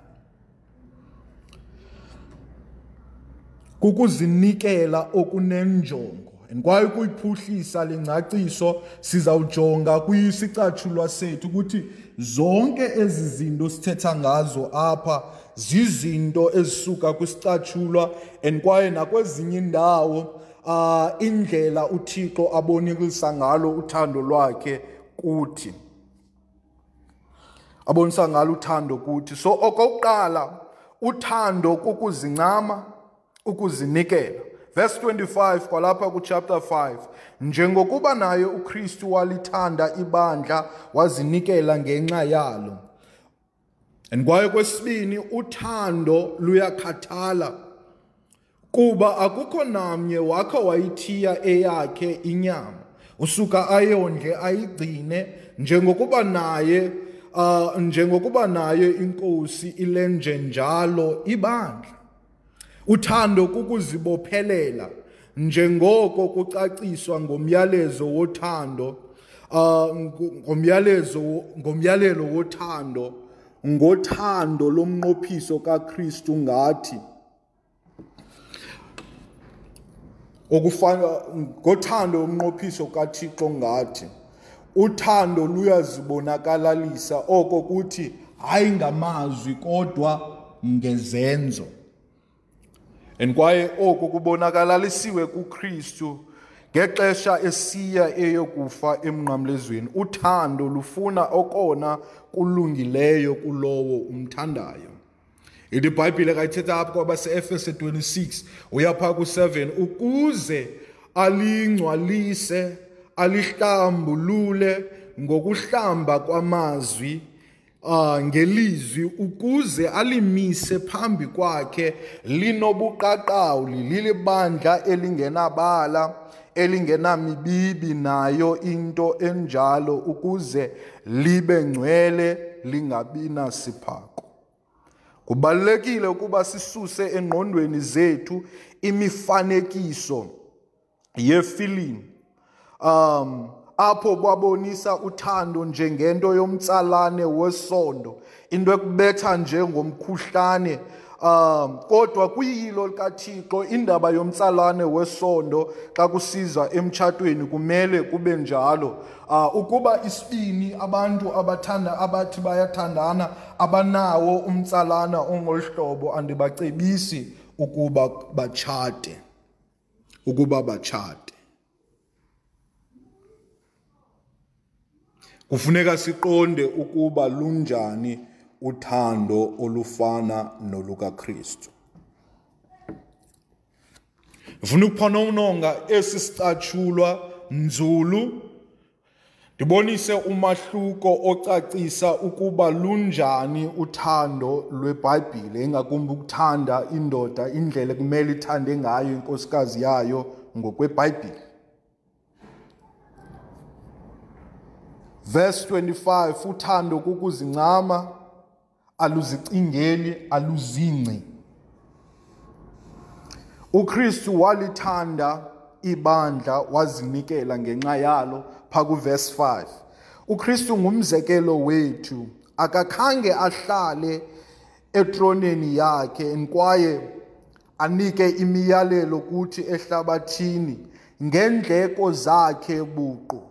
kukuzinikela okunenjongo Kwaye ukuyiphuhlisa le ngcaciso sizawujonga kwisicatshulwa sethu ukuthi zonke ezi zinto sithetha ngazo apha zizinto ezisuka kwisicatshulwa and kwaye nakwezinye indawo uh, indlela uthixo abonikisa ngalo uthando lwakhe kuthi abonisa ngalo uthando kuthi so okokuqala uthando kukuzincama ukuzinikela verse 25 kwalapha kuchapter 5 njengokuba naye ukristu walithanda ibandla wazinikela ngenxa yalo and kwaye kwesibini uthando luyakhathala kuba akukho namnye wakho wayithiya eyakhe inyama usuka ayondle ayigcine njengokuba naye uh, njengokuba naye inkosi ilenje njalo ibandla Uthando kukuzibophelela njengoko kucaciswa ngomyalezo wothando uh, ngomyalezo ngomyalelo wothando ngothando lomnqophiso kaKristu ngathi okufana ngothando umnqophiso kaThixo ngathi Uthando luyazibonakalalisa oko kuthi hayi ngamazwi kodwa ngezenzo. And kwaye oku kubonakalalisiwe kuKristu ngexesha esiya eyokufa emnqamlezweni. Uthando lufuna okona kulungileyo kulowo umthandayo. Ithi iBhayibhile ka ithetha apha kwabaseEfese 26 uya phaa ku-7 ukuze alingcwalise alihlambulule ngokuhlamba kwamazwi uh, ngelizwi ukuze alimise phambi kwakhe linobuqaqawuli lilibandla elingenabala elingenamibibi nayo into enjalo ukuze libe ngcwele lingabi nasiphako. Kubalulekile ukuba sisuse engqondweni zethu imifanekiso yefilimu um apho babonisa uthando njengento yomtsalane wesondo into ekubetha njengomkhuhlane um kodwa kwiyilo likathixo indaba yomtsalane wesondo xa kusiza emtshatweni kumele kube njalo um ukuba isibini abantu abathanda abathi bayathandana abanawo umtsalana ongolu hlobo andibacebisi ukuba batshate ukuba batshate Kufuneka siqonde ukuba lunjani uthando olufana nolukaKristu. Ngifuna ukuphonononga esi sicatshulwa nzulu Ndibonise umahluko ocacisa ukuba lunjani uthando lweBhayibhile, ingakumbi ukuthanda indoda indlela ekumele ithande ngayo inkosikazi yayo ngokweBhayibhile. Verse 25 uthando kukuzincama aluzicingeli aluzingci ukristu walithanda ibandla wazinikela ngenxa yalo pha kuvesi 5 ukristu ngumzekelo wethu akakhange ahlale etroneni yakhe kwaye anike imiyalelo kuthi ehlabathini ngendleko zakhe buqu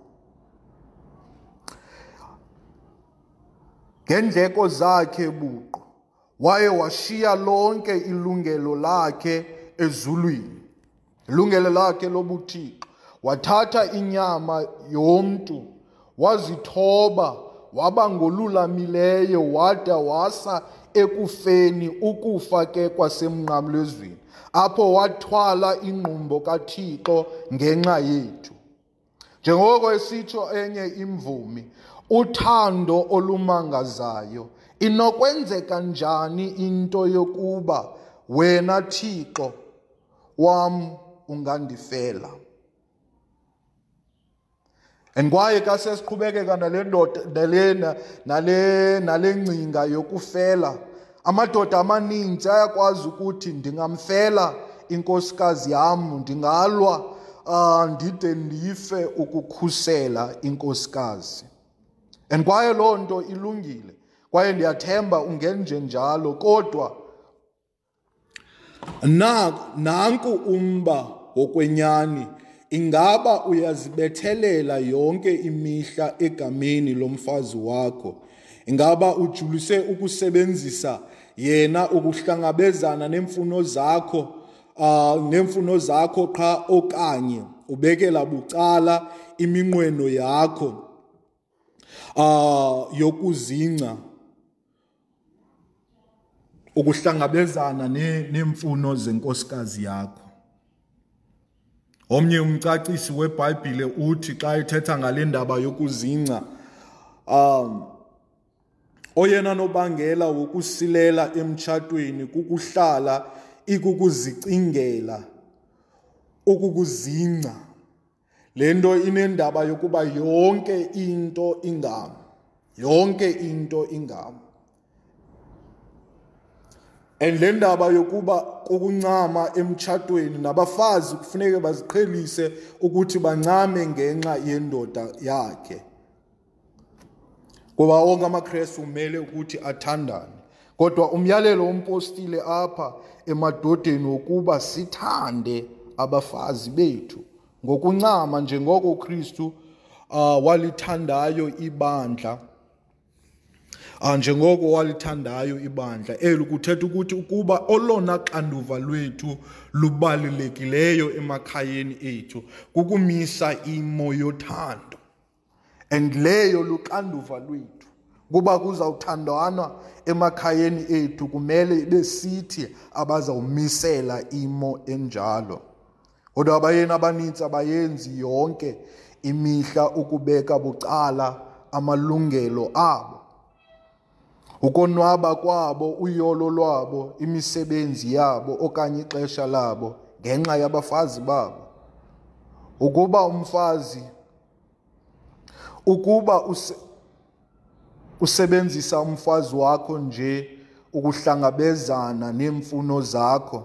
Ngendleko zakhe buqu waye washiya lonke ilungelo lakhe ezulwini, ilungelo lakhe lobuthixo. Wathatha inyama yomntu wazithoba waba ngolulamileyo wada wasa ekufeni ukufa ke kwasemnqamlezweni apho wathwala ingqumbo kaThixo ngenxa yethu. Njengoko esitsho enye imvumi, uthando olumangazayo. Inokwenzeka njani into yokuba wena Thixo wam ungandifela? and kwaye xa sesiqhubekeka nale ndoda nalena nale nale ngcinga yokufela amadoda amaninzi ayakwazi ukuthi ndingamfela inkosikazi yam ndingalwa uh, ndide ndife ukukhusela inkosikazi and kwaye loo nto ilungile kwaye ndiyathemba ungenjenjalo kodwa Na, nanku umba wokwenyani ingaba uyazibethelela yonke imihla egameni lomfazi wakho ingaba ujulise ukusebenzisa yena ukuhlangabezana neemfuno zakho uh, neemfuno zakho qha okanye ubekela bucala iminqweno yakho ah yokuzingca ukuhlangabezana neemfuno zenkosikazi yakho omnye umcacisi webhayibhile uthi xa ethetha ngale ndaba yokuzingca um oyena nobangela wokusilela emtshatweni kukuhlala ikukuzicingela ukukuzingca Le nto inendaba yokuba yonke into ingam, yonke into ingam. And le ndaba yokuba kukuncama emtshatweni nabafazi kufuneke baziqhelise ukuthi bancame ngenxa yendoda yakhe. Kuba onke amaKristu umele ukuthi athandane. Kodwa umyalelo wompostile apha emadodeni wokuba sithande abafazi bethu ngokuncama njengoko uKristu uh, walithandayo ibandla ah, njengoko walithandayo ibandla eli kuthetha ukuthi ukuba olona xanduva lwethu lubalulekileyo emakhayeni ethu kukumisa imo yothando and leyo luxanduva lwethu kuba kuzawuthandwana emakhayeni ethu kumele ibe sithi abazawumisela imo enjalo kodwa abayeni abaninzi abayenzi yonke imihla ukubeka bucala amalungelo abo ukonwaba kwabo uyolo lwabo imisebenzi yabo okanye ixesha labo ngenxa yabafazi babo ukuba umfazi Ukuba use, usebenzisa umfazi wakho nje ukuhlangabezana neemfuno zakho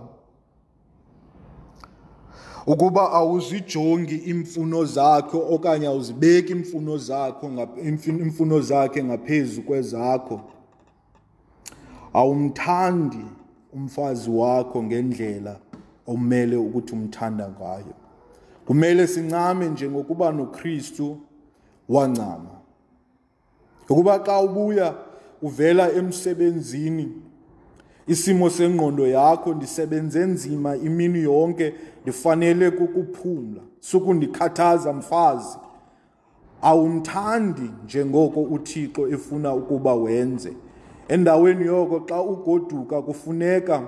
ukuba awuzijongi iimfuno zakho okanye awuzibeki iimfuno zakho iimfuno zakhe ngaphezu kwezakho awumthandi umfazi wakho ngendlela omele ukuthi umthanda ngayo kumele sincame njengokuba noKristu wancama ukuba xa ubuya uvela emsebenzini isimo sengqondo yakho ndisebenze nzima imini yonke ndifanele kukuphumla sukundikhathaza mfazi Awumthandi njengoko uThixo efuna ukuba wenze. Endaweni yoko xa ugoduka kufuneka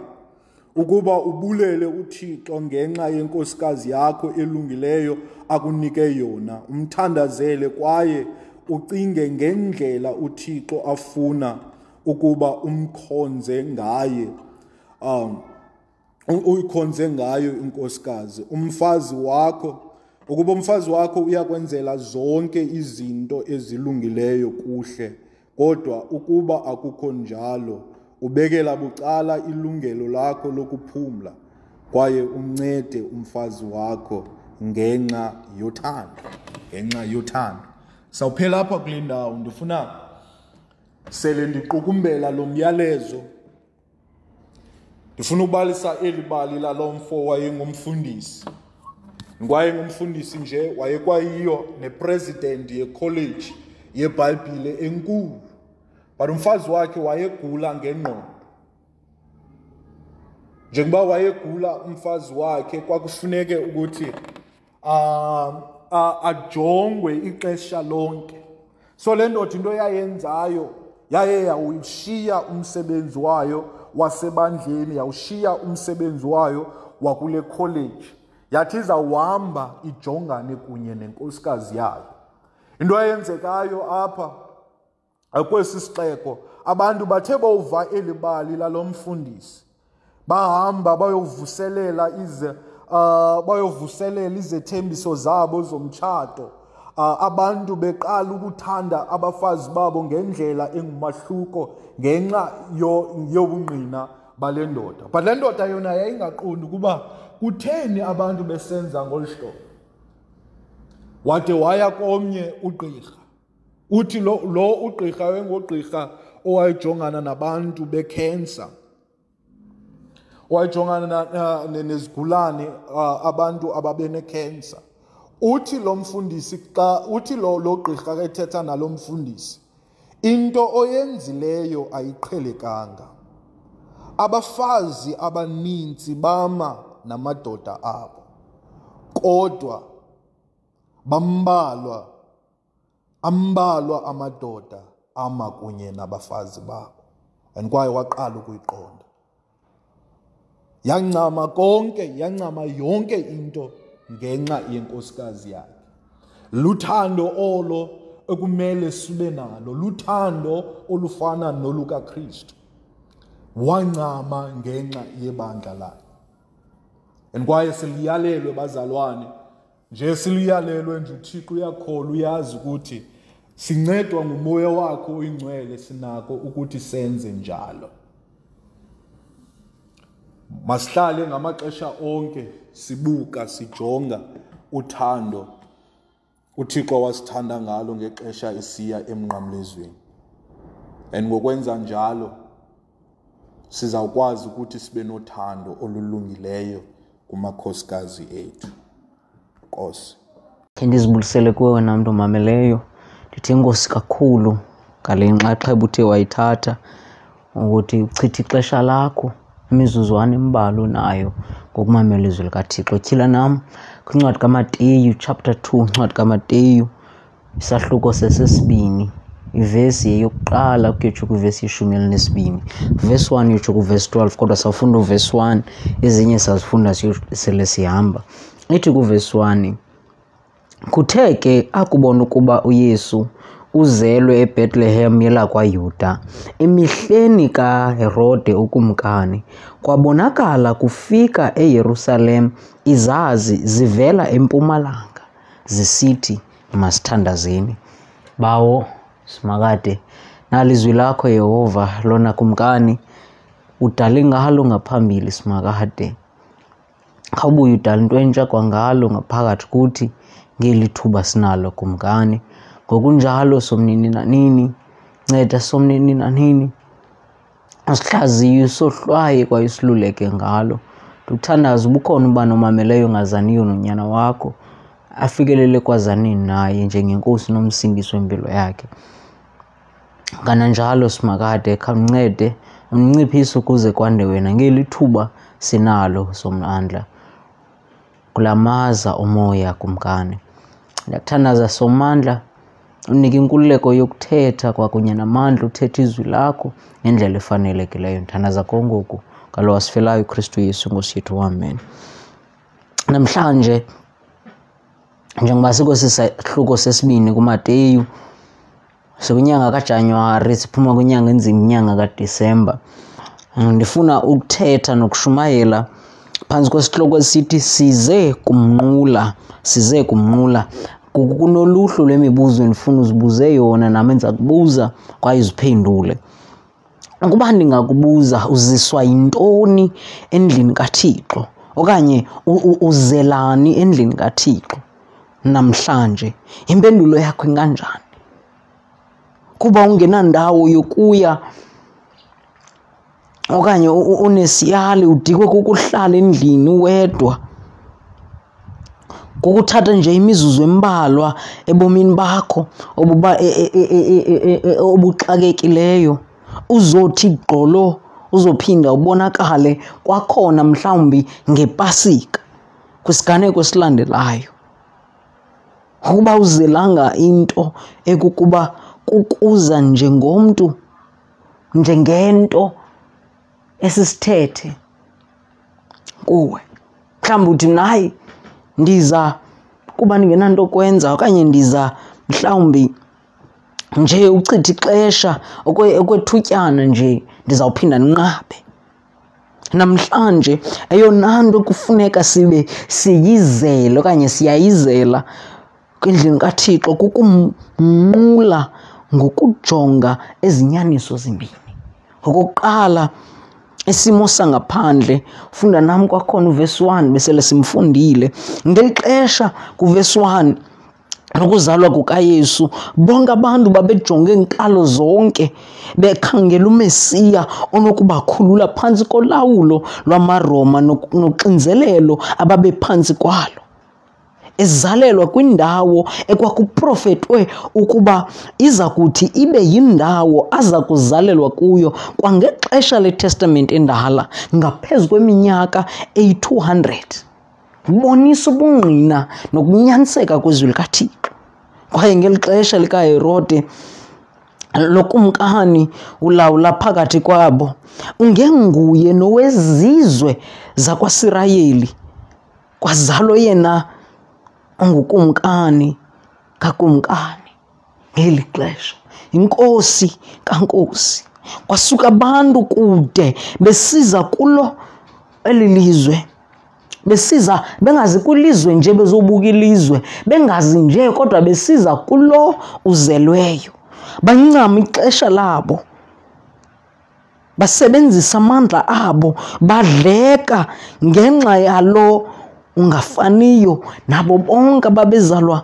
ukuba ubulele uThixo ngenxa yenkosikazi yakho elungileyo akunike yona. Umthandazele kwaye ucinge ngendlela uThixo afuna ukuba umkhonze ngaye. Um, uyikhonze ngayo inkosikazi umfazi wakho ukuba umfazi wakho uyakwenzela zonke izinto ezilungileyo kuhle kodwa ukuba akukho njalo ubekela bucala ilungelo lakho lokuphumla kwaye uncede umfazi wakho ngenxa yothando ngenxa yothando sawuphela apha kule ndawo ndifuna sele ndiqukumbela lo myalezo ndifuna ubalisa eli bali lalo mfo wayengumfundisi ngwayengumfundisi nje wayekwayiyo nepresident yecollege yebhayibhile enkulu but umfazi wakhe wayegula ngengqondo njengoba wayegula umfazi wakhe kwakufuneke ukuthi um ajongwe ixesha lonke so le ndoda into yayenzayo yaye yawushiya umsebenzi wayo wasebandleni yawushiya umsebenzi wayo wakule college yathi izawuhamba ijongane kunye nenkosikazi yayo into eyenzekayo apha Kwesi sixeko abantu bathe bova eli bali lalo mfundisi bahamba bayovuselela ize uh, bayovuselela izethembiso zabo zomtshato uh, abantu beqala ukuthanda abafazi babo ngendlela engumahluko ngenxa yobungqina yo bale ndoda but le ndoda yona yayingaqondi ukuba kutheni abantu besenza ngolu hlobo wade waya komnye ugqirha uthi lo, lo ugqirha wengogqirha owayejongana nabantu bekhensa wayejongana nezigulane abantu ababenekhensa uthi lo mfundisi xa uthi lo lo gqirha ethetha nalo mfundisi into oyenzileyo ayiqhelekanga abafazi abaninzi bama namadoda abo kodwa bambalwa ambalwa amadoda ama kunye nabafazi babo and kwaye waqala ukuyiqonda yancama konke yancama yonke into ngenxa yenkosikazi yakhe luthando olo ekumele sibe nalo luthando olufana nolukakristu wancama ngenxa yebandla lakhe and kwaye siliyalelwe bazalwane nje siluyalelwe nje uthixo uyakhola uyazi ukuthi sincedwa ngumoya wakho oyingcwele sinako ukuthi senze njalo masihlale ngamaxesha onke sibuka sijonga uthando uthixo wasithanda ngalo ngexesha esiya emnqamlezweni and ngokwenza njalo sizawukwazi ukuthi sibe nothando olulungileyo kumakhosikazi ethu nkosi khe ndizibulisele kuwe wena mntu omameleyo ndithi inkosi kakhulu ngale nxaxheba uthe wayithatha ukuthi uchithe ixesha lakho imizuzwana imbalwa nayo ngokumamela izwi likathixo tyhila nam kwincwadi kamateyu chapter 2 incwadi kamateyu Isahluko sesesibini ivesi yeyokuqala kuyotsho kwivesi yeshumi elinesibini vesi 1 uyotsho kwivesi 12 kodwa safunda uvesi 1 ezinye sazifunda sele sihamba ithi kuvesi 1 kuthe ke akubona ukuba uyesu uzelwe ebhetlehem yelakwayuda emihleni kaherode ukumkani kwabonakala kufika eyerusalem izazi zivela empumalanga zisithi masithandazeni bawo simakade nalizwi lakho yehova lona kumkani udale ngalo ngaphambili simakade khawubuye udala into entsha kwangalo ngaphakathi kuthi ngeli thuba sinalo kumkani ngokunjalo somnini nanini nceda somnini nanini asihlaziyo isohlwaye kwaye usiluleke ngalo ndikuthandaza ubukhona uba nomameleyo ngazaniyo nonyana wakho afikelele kwazanini naye njengenkosi nomsindisi wempilo yakhe kananjalo simakade khamncede unciphise ukuze kwande wena ngeli thuba sinalo somandla Gulamaza umoya, Kumkani. Ndiyakuthandaza Somandla, unike inkululeko yokuthetha kwakunye namandla uthetha izwi lakho ngendlela efanelekileyo. Ndithandaza kongoku ngalo wasifelayo uKristu Yesu Nkosi yethu. Amen. Namhlanje njengoba sikwesi sahluko sesibini kuMateyu so inyanga kajanuwari siphuma kwinyanga enzima inyanga kadisemba Mm, ndifuna ukuthetha nokushumayela phantsi kwesihloko esithi size kumnqula size kumnqula Ku- kunoluhlu lwemibuzo endifuna uzibuze yona nam endiza kubuza kwaye uziphendule Ukuba ndingakubuza uziswa yintoni endlini kaThixo okanye uzelani endlini kaThixo namhlanje, impendulo yakho inganjani? Kuba ungenandawo yokuya okanye unesiyali udikwe kukuhlala endlini wedwa. kukuthatha nje imizuzu embalwa ebomini bakho obuba e- e- e- e- e- e- e- e- obuxakekileyo uzothi gqolo uzophinda ubonakale kwakhona mhlawumbi ngepasika kwisiganeko esilandelayo ukuba uzelanga into ekukuba kukuza njengomntu njengento esisithethe kuwe mhlawumbi uthi mna hayi ndiza kuba ndingenanto kwenza okanye ndiza mhlawumbi nje uchitha ixesha okwe- okwethutyana nje ndizawuphinda ndinqabe namhlanje eyona nto kufuneka sibe siyizele okanye siyayizela endlini kaThixo kukumnqula ngokujonga ezinyaniso zimbini. Ngokokuqala isimo sangaphandle funda nam kwakhona uvesi 1 besele simfundile ngeli xesha kuvesi 1 nokuzalwa kukaYesu bonke abantu babejonge inkalo zonke bekhangela uMesiya onokubakhulula phantsi kolawulo lwamaRoma noxinzelelo ababephantsi kwalo ezalelwa kwindawo ekwakuprofetwe ukuba iza kuthi ibe yindawo aza kuzalelwa kuyo kwangexesha leTestamente endala ngaphezu kweminyaka eyi-200 kubonisa ubungqina nokunyaniseka kwezwi likaThixo kwaye ngeli xesha likaHerode lokumkani ulawula phakathi kwabo ungenguye nowezizwe zakwaSirayeli kwazalo yena ungukumkani kakumkani ngeli xesha yinkosi kankosi kwasuka abantu kude besiza kulo eli lizwe besiza bengazi kwilizwe nje bezobuka ilizwe bengazi nje kodwa besiza kulo uzelweyo bancama ixesha labo Basebenzisa amandla abo, badleka ngenxa yalo ungafaniyo nabo bonke ababezalwa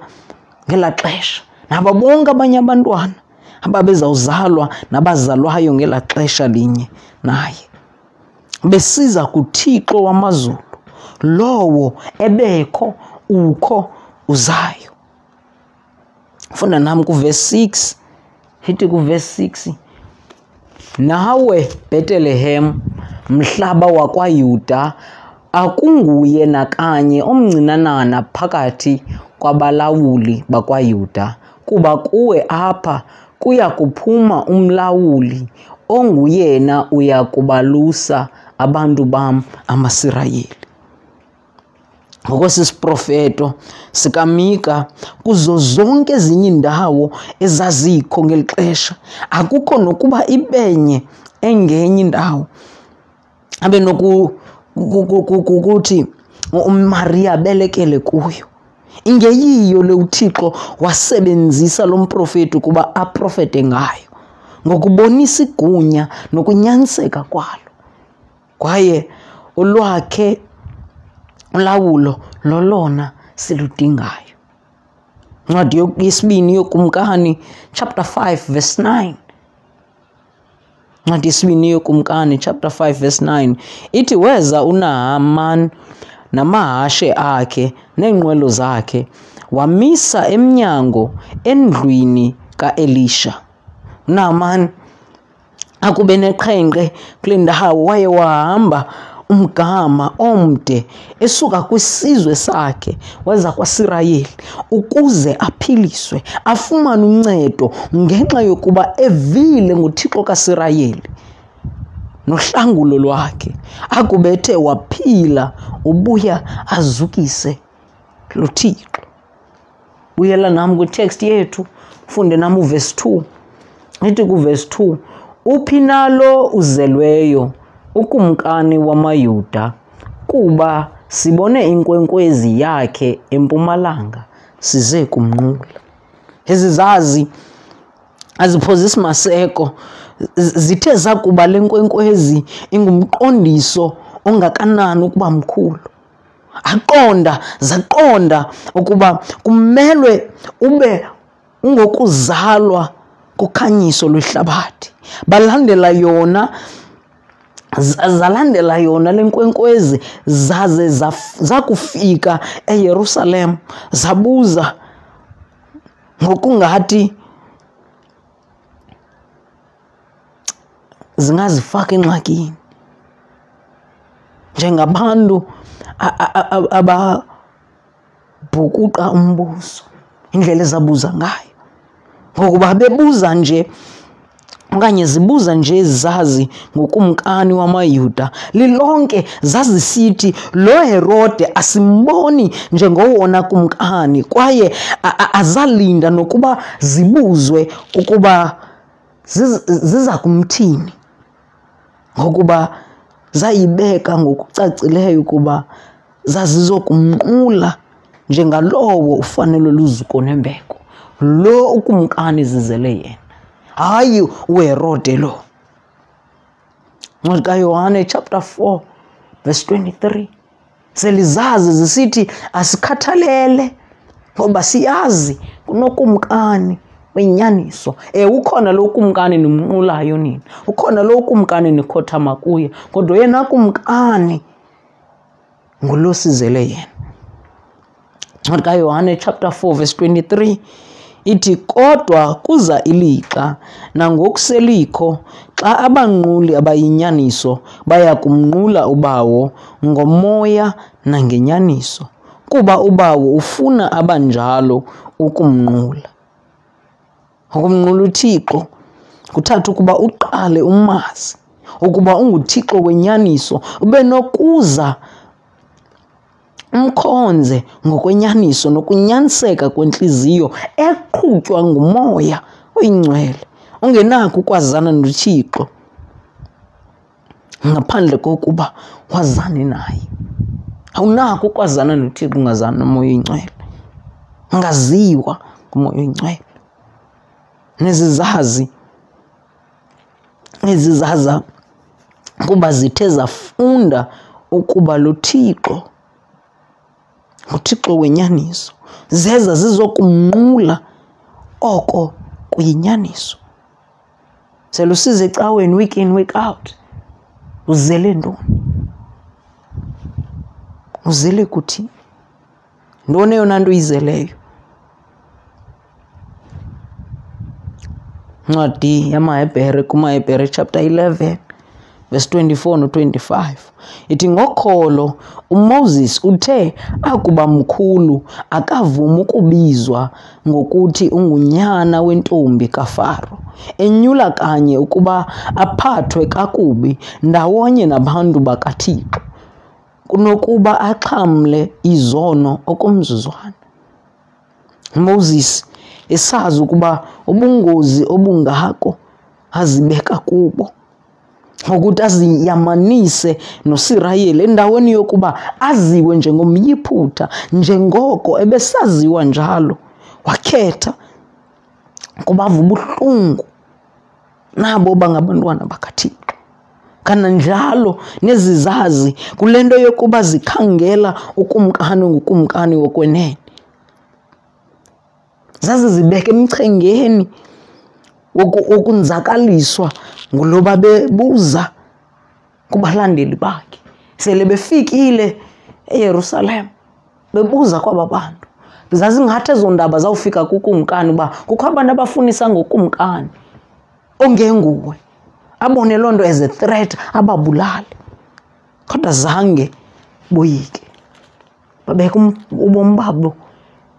ngela xesha, nabo bonke abanye abantwana ababezawuzalwa nabazalwayo ngela xesha linye naye. Besiza kuThixo wamazulu, lowo ebekho, ukho, uzayo. funda nam kuvesi 6 hithi kuvesi 6 nawe bhetelehem mhlaba wakwayuda akunguye nakanye omncinanana phakathi kwabalawuli bakwayuda kuba kuwe apha kuya kuphuma umlawuli onguyena uya kubalusa abantu bam amasirayeli ngokwesisiprofeto sikamika kuzo zonke ezinye iindawo ezazikho ngeli xesha akukho nokuba ibenye engenye indawo abe nokuthi umariya abelekele kuyo ingeyiyo le uthixo wasebenzisa lo mprofeti ukuba aprofete ngayo ngokubonisa igunya nokunyaniseka kwalo kwaye olwakhe ulawulo lolona siludingayo. Incwadi yesibini yokumkani chapter 5 verse 9. Incwadi yesibini yokumkani chapter 5 verse 9 ithi weza uNahaman namahashe akhe neenqwelo zakhe wamisa emnyango endlwini kaElisha. Naman akube neqhenqe kule ndawo waye wahamba umgama omde esuka kwisizwe sakhe weza kwaSirayeli ukuze aphiliswe afumane uncedo ngenxa yokuba evile nguThixo kaSirayeli nohlangulo lwakhe akube ethe waphila ubuya azukise lo Thixo. buyela nam kwitext yethu funde nam uvesi 2 ithi kuvesi 2 uphi nalo uzelweyo ukumkani wamayuda kuba sibone inkwenkwezi yakhe empumalanga size kumnqula ezi zazi aziphozisi maseko zithe zakuba le nkwenkwezi ingumqondiso ongakanani ukuba mkhulu aqonda zaqonda ukuba kumelwe ube ungokuzalwa kukhanyiso lwehlabathi balandela yona zalandela yona le nkwenkwezi zaze zakufika eyerusalem zabuza ngokungathi zingazifaka engxakini njengabantu a- a- a- a- ababhukuqa umbuso indlela ezabuza ngayo ngokuba bebuza nje okanye zibuza nje zazi ngokumkani wamayuda lilonke zazisithi lo herode asimboni njengowona kumkani kwaye a- a- azalinda nokuba zibuzwe ukuba ziza kumthini ngokuba zayibeka ngokucacileyo ukuba zazizokumnqula njengalowo ufanele luzuko nembeko lo ukumkani zizele yena hayi uherode lo ncwadi kayohane chapter 4 verse 23 selizazi zisithi asikhathalele ngoba siyazi kunokumkani wenyaniso e ukhona lo kumkani nimnqulayo nina ukhona lo kumkani nikhothama kuye kodwa yena kumkani ngulosizele yena Ncwadi kaYohane chapter 4 verse 23 ithi kodwa kuza ilixa nangokuselikho xa abanquli abayinyaniso baya kumnqula ubawo ngomoya nangenyaniso kuba ubawo ufuna abanjalo ukumnqula. Ukumnqula uThixo kuthatha ukuba uqale umazi ukuba unguThixo wenyaniso ube nokuza umkhonze ngokwenyaniso nokunyaniseka kwentliziyo eqhutywa ngumoya oyingcwele ungenako ukwazana noThixo ngaphandle kokuba wazane naye awunako ukwazana nothixo ungazani nomoya oyingcwele ungaziwa ngumoya oyingcwele nezizazi ezizaza kuba zithe zafunda ukuba lo thixo nguthixo wenyaniso zeza zizokunqula oko kuyinyaniso Sele usiza ecaweni week in week out. Uzele ntoni? Uzele kuthi ntoni eyona nto uyizeleyo? Incwadi yamaHebhere kumaHebhere chapter 11 verse 24 no-25 ithi ngokholo umoses uthe akuba mkhulu akavumi ukubizwa ngokuthi ungunyana wentombi kafaro enyula kanye ukuba aphathwe kakubi ndawonye nabantu bakathixo kunokuba axhamle izono okomzuzwana moses esazi ukuba ubungozi obungako azibeka kubo ukuthi aziyamanise nosirayeli endaweni yokuba aziwe njengomyiphutha njengoko ebesaziwa njalo wakhetha kubava ubuhlungu nabo bangabantwana bakathixo kananjalo nezizazi kule nto yokuba zikhangela ukumkani ngukumkani wokwenene zazizibeka emchengeni wokunzakaliswa nguloba bebuza kubalandeli bakhe sele befikile eyerusalem bebuza kwaba bantu zazingathi ezo ndaba zawufika kukumkani uba kukho abantu abafunisa ngokumkani ongenguwe abone loo nto as a threat ababulale kodwa zange boyike babeka um, ubomi babo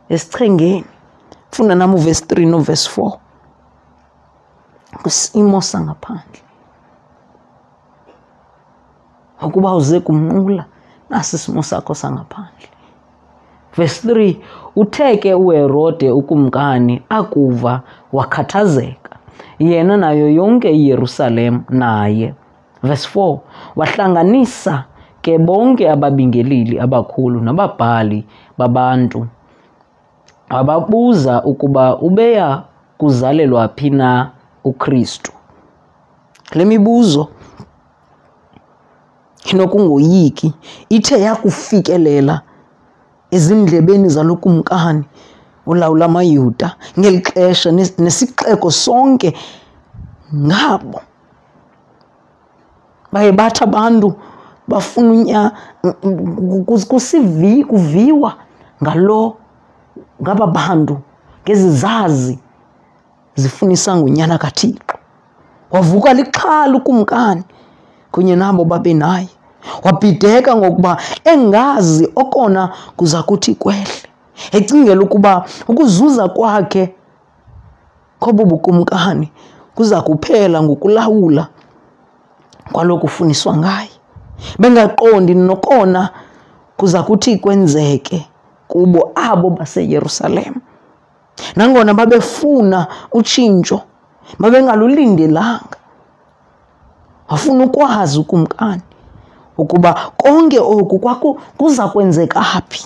esichengeni funda nam uvesi 3 novesi 4 kwisimo sangaphandle ukuba uze kumnqula nasi isimo sakho sangaphandle vesi 3 uthe ke uherode ukumkani akuva wakhathazeka yena nayo yonke iyerusalem naye Verse 4 Wahlanganisa ke bonke ababingeleli abakhulu nababhali babantu wababuza ukuba ubeya kuzalelwa phi na uKristu. Le mibuzo inokungoyiki ithe yakufikelela ezindlebeni zalo kumkani ulawula amaYuda ngeli xesha nesixeko sonke ngabo baye bathi abantu bafuna unya kusivi kuviwa ngalo ngaba bantu ngezizazi zifunisa ngonyana kathixo wavuka lixhala ukumkani kunye nabo babe naye wabhideka ngokuba engazi okona kuza kuthi kwehle ecingela ukuba ukuzuza kwakhe Obu bukumkani buza kuphela ngokulawula kwalo kufundiswa ngaye, bengaqondi nokona kuza kuthi kwenzeke kubo abo baseYerusalem. Nangona babefuna utshintsho, babengalulindelanga. Wafuna ukwazi ukumkani ukuba konke oku kuza kwenzeka phi.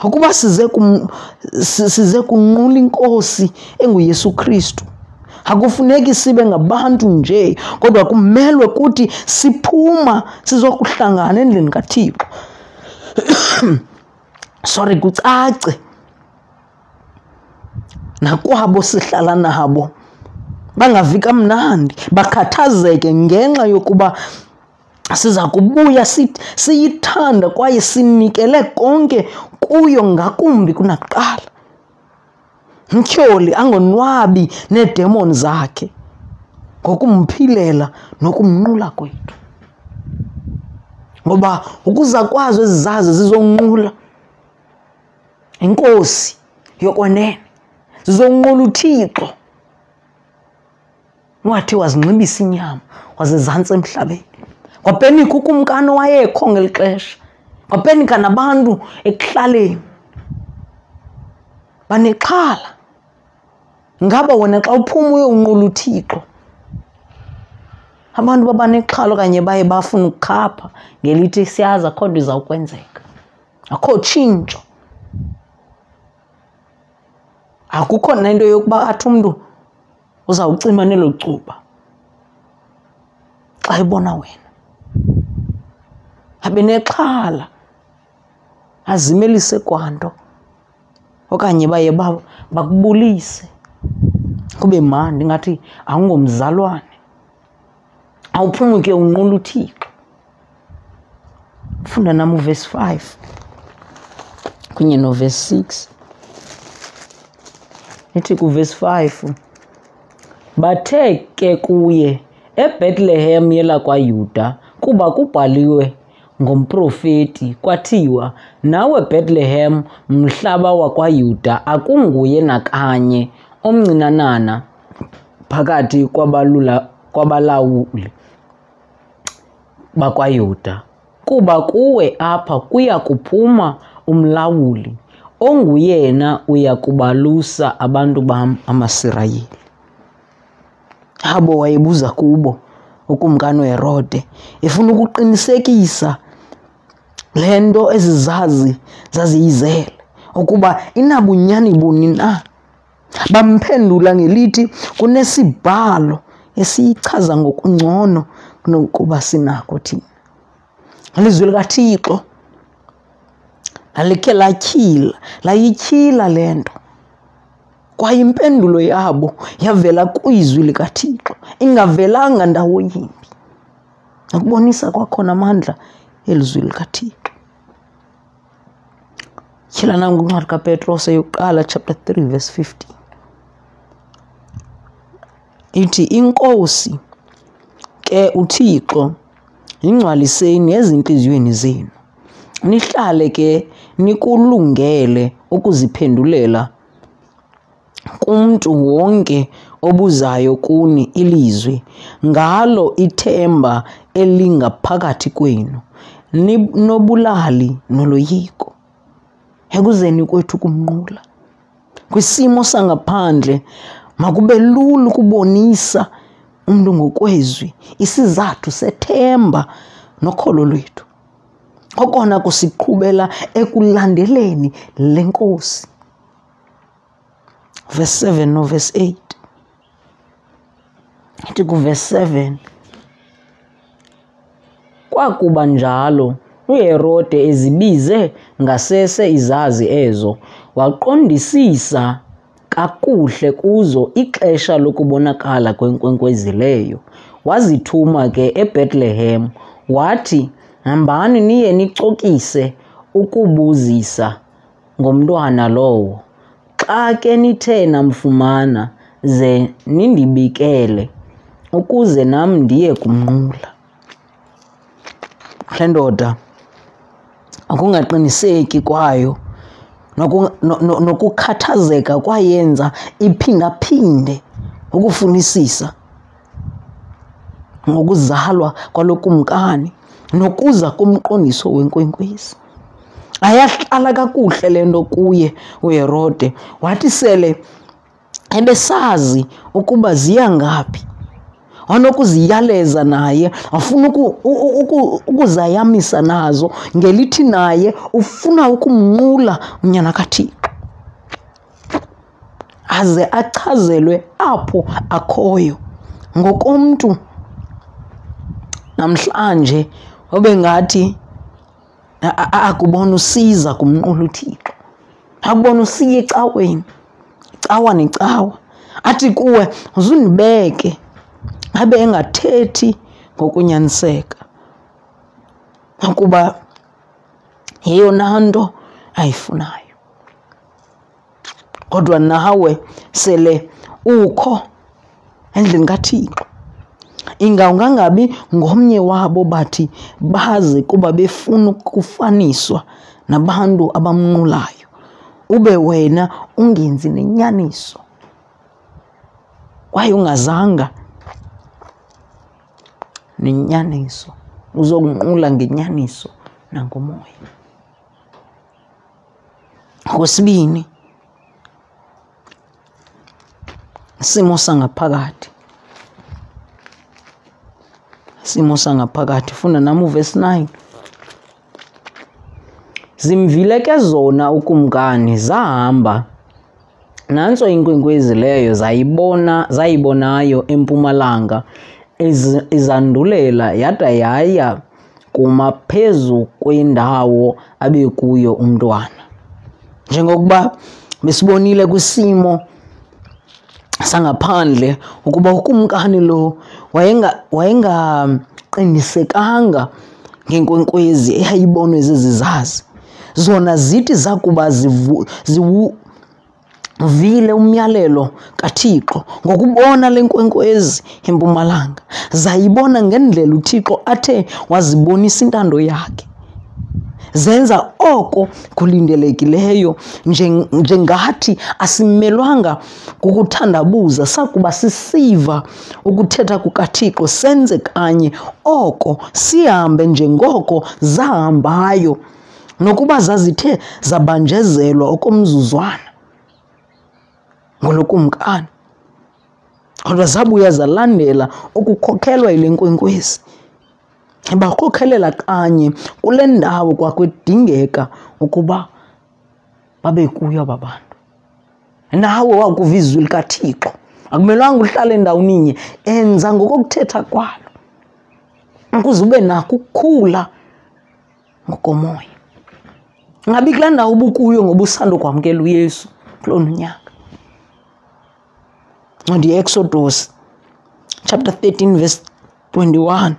Ngokuba size kum size kunqula iNkosi enguYesu Kristu. Akufuneki sibe ngabantu nje kodwa kumelwe kuthi siphuma sizokuhlangana endlini kaThixo. Sorry kucace nakwabo sihlala nabo bangavi kamnandi bakhathazeke ngenxa yokuba siza kubuya si- siyithanda kwaye sinikele konke kuyo ngakumbi kunakuqala mtyholi angonwabi needemoni zakhe ngokumphilela nokumnqula kwethu ngoba ukuza kwazo ezi zazo zizonqula inkosi yokwenene zizonqula uthixo wathi wazinxibisa inyama wazezantsi emhlabeni wapenika ukumkani owayekho ngeli xesha wapenika nabantu ekuhlaleni banexhala ngaba wena xa uphuma uye unqula uthixo abantu babanexhala okanye baye bafuna ukukhapha ngelithi siyazi akho nto izawukwenzeka akho tshintsho akukho nento yokuba athi umntu uzawucima nelo cuba xa ebona wena abe nexhala azimelise kwanto okanye baye bakubulise kube mandi ngathi awungomzalwane awuphumi ke unqula uthixo funda nam uvesi 5 kunye novesi 6 ithi kuvesi 5 bathe ke kuye ebhetlehem yelakwayuda kuba kubhaliwe ngomprofeti kwathiwa nawe bhetlehem mhlaba wakwayuda akunguye nakanye omncinanana phakathi kwabalula kwabalawuli bakwaYuda, kuba kuwe apha kuya kuphuma umlawuli onguyena uya kubalusa abantu bam amaSirayeli. Abo wayebuza kubo ukumkani uHerode efuna ukuqinisekisa le nto ezizazi zaziyizele ukuba inabunyani buni na Bamphendula ngelithi kunesibhalo esiyichaza ngokungcono kunokuba sinako thina. Ilizwi likaThixo lalikhe latyhila, layityhila le nto. Kwaye impendulo yabo yavela kwizwi likaThixo, ingavelanga ndawo yimbi. Nokubonisa kwakhona amandla elizwi likaThixo. kila nangu harka petros eyo kuqala chapter 3 verse 50 ithi inkosi ke uthixo yingcwaliseni ezintliziyweni zenu nihlale ke nikulungele ukuziphendulela kumntu wonke obuzayo kuni ilizwi ngalo ithemba elingaphakathi kwenu nobulali noloyiko ekuzeni kwethu kumnqula kwisimo sangaphandle makube lula ukubonisa umntu ngokwezwi isizathu sethemba nokholo lwethu okona kusiqhubela ekulandeleni le nkosi verse 7 no verse 8 ithi kuverse 7 kwakuba njalo uherode ezibize ngasese izazi ezo waqondisisa kakuhle kuzo ixesha lokubonakala kwenkwenkwezi leyo wazithuma ke ebhetlehem wathi hambani niye nicokise ukubuzisa ngomntwana lowo. Xa ke nithe namfumana, ze nindibikele, ukuze nam ndiye kumnqula. Le ndoda ukungaqiniseki kwayo noku- no- no- nokukhathazeka kwayenza iphindaphinde ukufunisisa ngokuzalwa kwalo kumkani nokuza komqondiso wenkwenkwezi ayahlala kakuhle le nto kuye uherode wathi sele ebesazi ukuba ziya ngaphi wanokuziyaleza naye afuna ukuzayamisa nazo ngelithi naye ufuna ukumnqula unyana kathixo aze achazelwe apho akhoyo ngokomntu namhlanje obe ngathi akubona usiza kumnqula uthixo akubona usiya ecaweni icawa necawa athi kuwe uzundibeke abe engathethi ngokunyaniseka ukuba yeyona nto ayifunayo kodwa nawe sele ukho endlini kaThixo inga ungangabi ngomnye wabo bathi baze kuba befuna ukufaniswa nabantu abamnqulayo ube wena ungenzi nenyaniso kwaye ungazanga nenyaniso uzokunqula ngenyaniso nangomoya Okwesibini, isimo sangaphakathi. Isimo sangaphakathi funda nam uvesi 9. Zimvile ke zona ukumkani zahamba Nantso inkwenkwezi leyo zayibona zayibonayo empumalanga iz- izandulela yada yaya kuma phezu kwendawo abekuyo umntwana njengokuba besibonile kwisimo sangaphandle ukuba ukumkani lo wayenga- wayengaqinisekanga ngenkwenkwezi eyayibonwe zizizazi zona zithi zakuba zivu- ziwu- vile umyalelo kaThixo ngokubona le nkwenkwezi empumalanga zayibona ngendlela uThixo athe wazibonisa intando yakhe zenza oko kulindelekileyo njen- njengathi asimelwanga ngokuthandabuza sakuba sisiva ukuthetha kukaThixo senze kanye oko sihambe njengoko zahambayo nokuba zazithe zabanjezelwa okomzuzwana ngolokumkani kodwa zabuya zalandela ukukhokelwa yile nkwenkwezi ibakhokelela kanye kule ndawo kwakwedingeka ukuba babe kuyo aba bantu nawe wakuva izwi likathixo akumelwanga uhlale ndawoninye enza ngokokuthetha kwalo ukuze ube nako ukukhula ngokomoya ngabi kulaa ndawo ubukuyo ngoba usando kwamkela uyesu kulo nonyaka ncwadi yeexodosi chapter 13 verse 21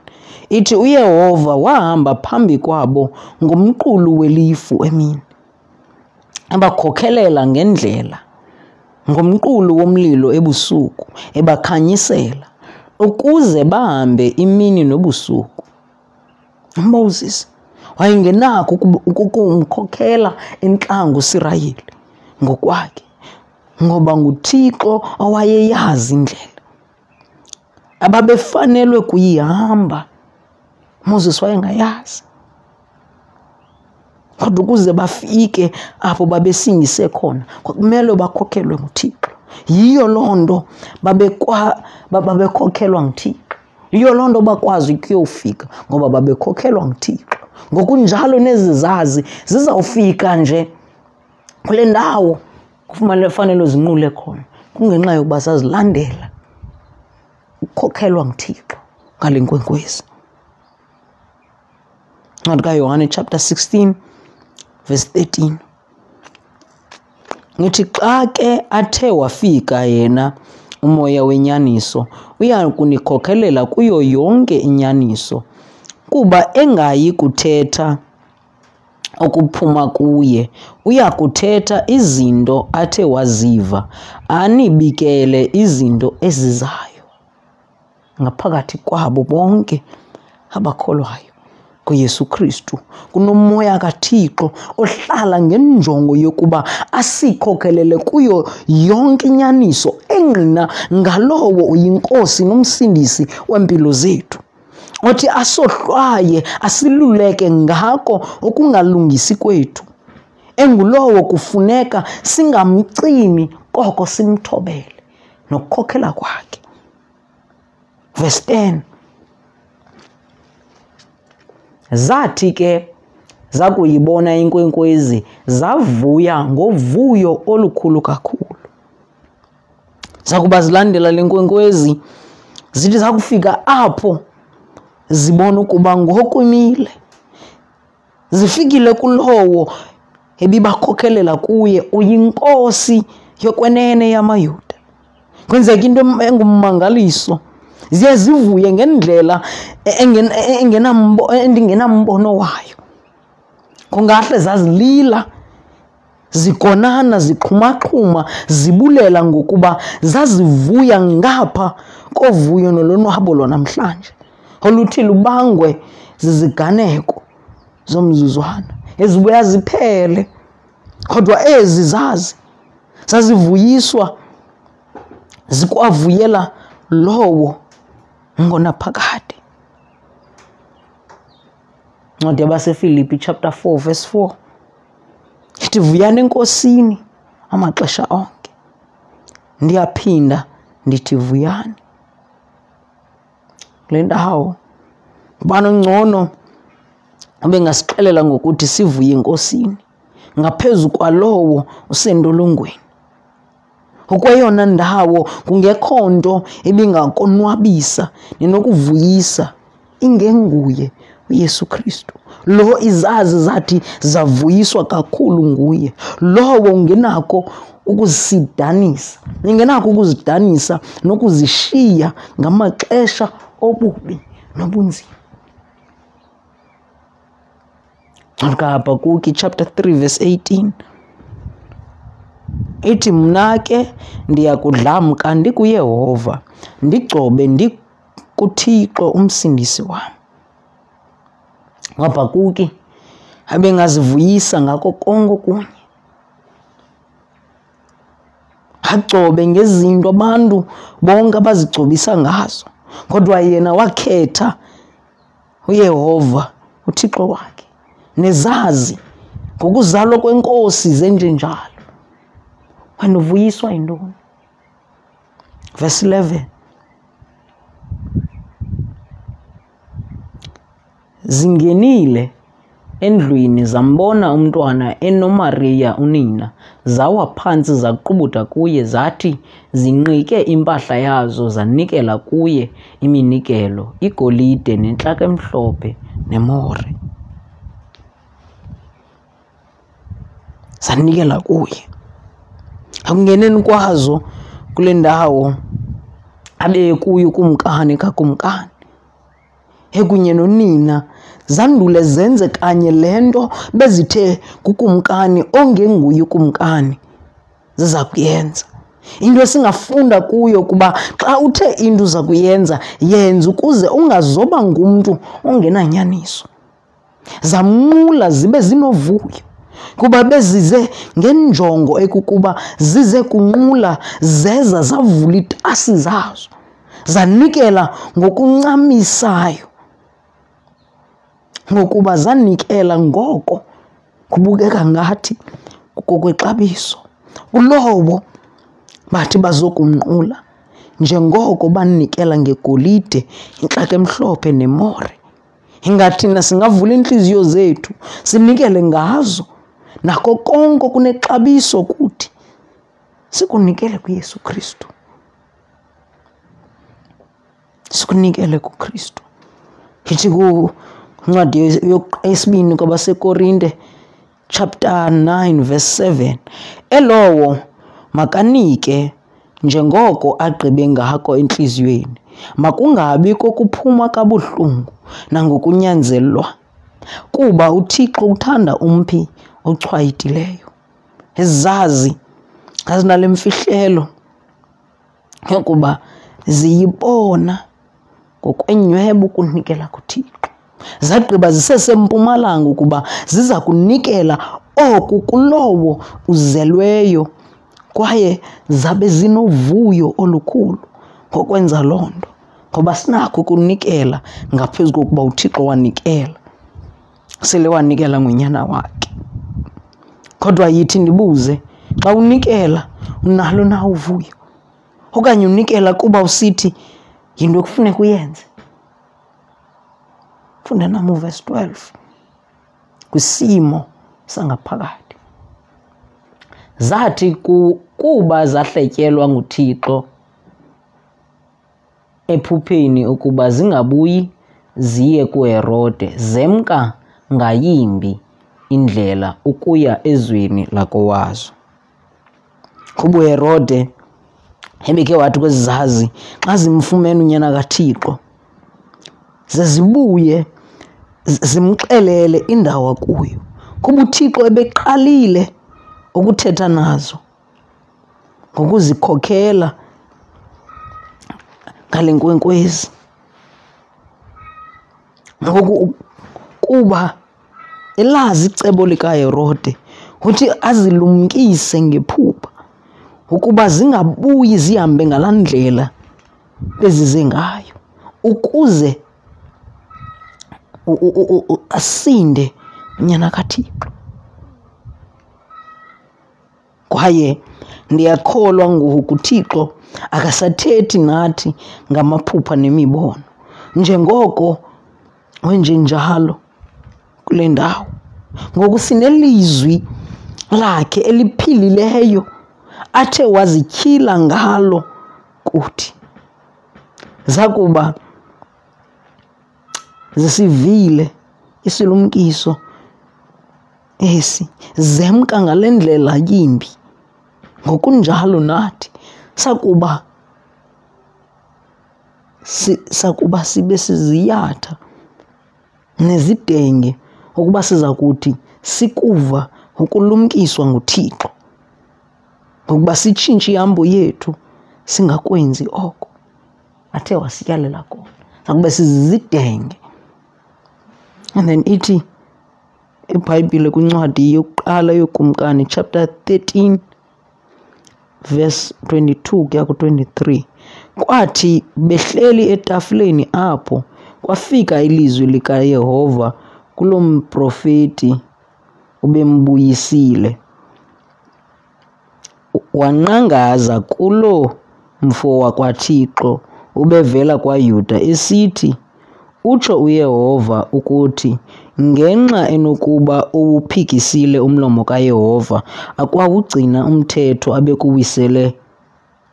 ithi uyehova wahamba phambi kwabo ngomqulu welifu emini ebakhokelela ngendlela ngomqulu womlilo ebusuku, ebakhanyisela ukuze bahambe imini nobusuku. UMoses wayengenako ukumkhokhela intlango uSirayeli ngokwakhe ngoba nguThixo owayeyazi indlela. ababefanelwe kuyihamba moses wayengayazi kodwa ukuze bafike apho babesingise khona kwakumele bakhokhelwe nguthixo yiyo loo nto babekhokhelwa nguthixo yiyo loo nto bakwazi ukuyofika ngoba babekhokhelwa nguthixo ngokunjalo nezi zazi zizawufika nje kule ndawo kufanele fanele uzinqule khona kungenxa yokuba sazilandela ukukhokelwa nguthixo ngale nkwenkwezi ncwadi kayohane chapter 16 verse 13 ngithi xa ke athe wafika yena umoya wenyaniso uya kunikhokelela kuyo yonke inyaniso kuba engayi kuthetha okuphuma kuye uya kuthetha izinto athe waziva anibikele izinto ezizayo ngaphakathi kwabo bonke abakholwayo kuYesu Kristu kunomoya kaThixo ohlala ngenjongo yokuba asikhokelele kuyo yonke inyaniso engqina ngalowo uyinkosi nomsindisi wempilo zethu othi asohlwaye asiluleke ngako ukungalungisi kwethu engulowo kufuneka singamcimi koko simthobele nokukhokela kwakhe verse 10 zathi ke zakuyibona inkwenkwezi zavuya ngovuyo olukhulu kakhulu zakuba zilandela le nkwenkwezi zithi zakufika apho zibona ukuba ngokumile zifikile kulowo ebibakhokelela kuye uyinkosi yokwenene yamayuda kwenzeka into engummangaliso ziye zivuye ngendlela engen- engenambo- endingenambono wayo kungahle zazilila Zikonana zixhumaxhuma zibulela ngokuba zazivuya ngapha kovuyo nolonwabo lwanamhlanje oluthi lubangwe ziziganeko zomzuzwana ezibuya ziphele kodwa ezi zazi zazivuyiswa zikwavuyela lowo ngonaphakade ncwadi yabasefilipi chapter 4 verse 4 Ndithi vuyani enkosini amaxesha onke. Ndiyaphinda ndithi vuyani. Kule ndawo ubani ongcono ubengasixelela ngokuthi sivuye enkosini ngaphezu kwalowo usentolongweni. Okweyona ndawo kungekho nto ibingakonwabisa nenokuvuyisa ingenguye uYesu Kristu. Lo izazi zathi zavuyiswa kakhulu nguye. Lowo ungenako ukusidanisa, ingenako ukuzidanisa nokuzishiya ngamaxesha obubi nobunzima. Katika Habakuki chapter 3 verse 18 ithi mna ke ndiyakudlamka ndikuyehova ndigcobe ndikuthixo umsindisi wam wabhakuki abengazivuyisa ngako konke okunye agcobe ngezinto abantu bonke abazigcobisa ngazo kodwa yena wakhetha uyehova uthixo wakhe nezazi ngokuzalwa kwenkosi zenjenjalo wena uvuyiswa yintoni verse 11 zingenile Endlwini zambona umntwana enoMariya unina, zawa phantsi zaqubuda kuye, zathi zinqike impahla yazo zanikela kuye iminikelo, igolide nentlaka emhlophe nemore. Zanikela kuye. Ekungeneni kwazo kule ndawo abekuyo ukumkani kakumkani. ekunye nonina zandule zenze kanye le nto bezithe kukumkani ongenguye ukumkani ziza kuyenza into esingafunda kuyo kuba xa uthe into uza kuyenza yenza ukuze ungazoba ngumntu ongenanyaniso Zanqula zibe zinovuyo kuba bezize ngenjongo ekukuba zize kunqula zeza zavula itasi zazo zanikela ngokuncamisayo ngokuba zanikela ngoko kubukeka ngathi kokwexabiso kulowo bathi bazokumnqula njengoko banikela ngegolide intlaka emhlophe nemore ingathina singavula iintliziyo zethu sinikele ngazo nako konke kunexabiso kuthi sikunikele kuyesu kristu sikunikele kukristu ithi kuncwadi esibini kwabasekorinte chapter 9 verse 7 elowo makanike njengoko agqibe ngako entliziyweni makungabi kokuphuma kabuhlungu nangokunyanzelwa kuba uthixo uthanda umphi ochwayitileyo ezazi azinale mfihlelo yokuba ziyibona ngokwenyweba ukunikela kuThixo. Zagqiba zisesempumalanga ukuba ziza kunikela oku kulowo uzelweyo kwaye zabe zinovuyo olukhulu ngokwenza loo nto ngoba sinako ukunikela ngaphezu kokuba uThixo wanikela. sele wanikela ngonyana wakhe kodwa yithi ndibuze xa unikela unalo na uvuyo okanye unikela kuba usithi yinto ekufuneka uyenze funda nam uvesi 12 kwisimo sangaphakathi zathi ku, kuba zahletyelwa nguthixo ephupheni ukuba zingabuyi ziye kuHerode, zemka ngayimbi indlela ukuya ezweni lakowazo. Kuba uHerode ebekhe wathi kwezi zazi xa zimfumene unyana kaThixo ze zibuye zimxelele indawo akuyo kuba uThixo ebeqalile ukuthetha nazo. ngokuzikhokela ngale nkwenkwezi ngoku kuba elazi icebo likaherode uthi azilumkise ngephupha ukuba zingabuyi zihambe ngalaa ndlela bezize ngayo ukuze asinde unyana kathixo kwaye ndiyakholwa ngoku uThixo akasathethi nathi ngamaphupha nemibono njengoko wenjenjalo kule ndawo ngoku sinelizwi lakhe eliphilileyo athe wazityhila ngalo kuthi zakuba zisivile isilumkiso esi zemka ngale ndlela yimbi. Ngokunjalo nathi sakuba si, sakuba sibe siziyatha nezidenge ukuba siza kuthi sikuva ukulumkiswa nguThixo ngokuba sitshintshe ihambo yethu singakwenzi oko athe wasityalela kona sakube sizizidenge and then ithi IBhayibhile kwincwadi yokuqala yokumkani chapter 13 verse 22 kuya ku-23 kwathi behleli etafuleni apho kwafika ilizwi likayehova kulo mprofeti ubembuyisile Wanqangaza kuloo mfo wakwaThixo ubevela kwaYuda, esithi, Utsho uyehova ukuthi, Ngenxa enokuba uwuphikisile umlomo kaYehova, akwawugcina umthetho abekuwisele,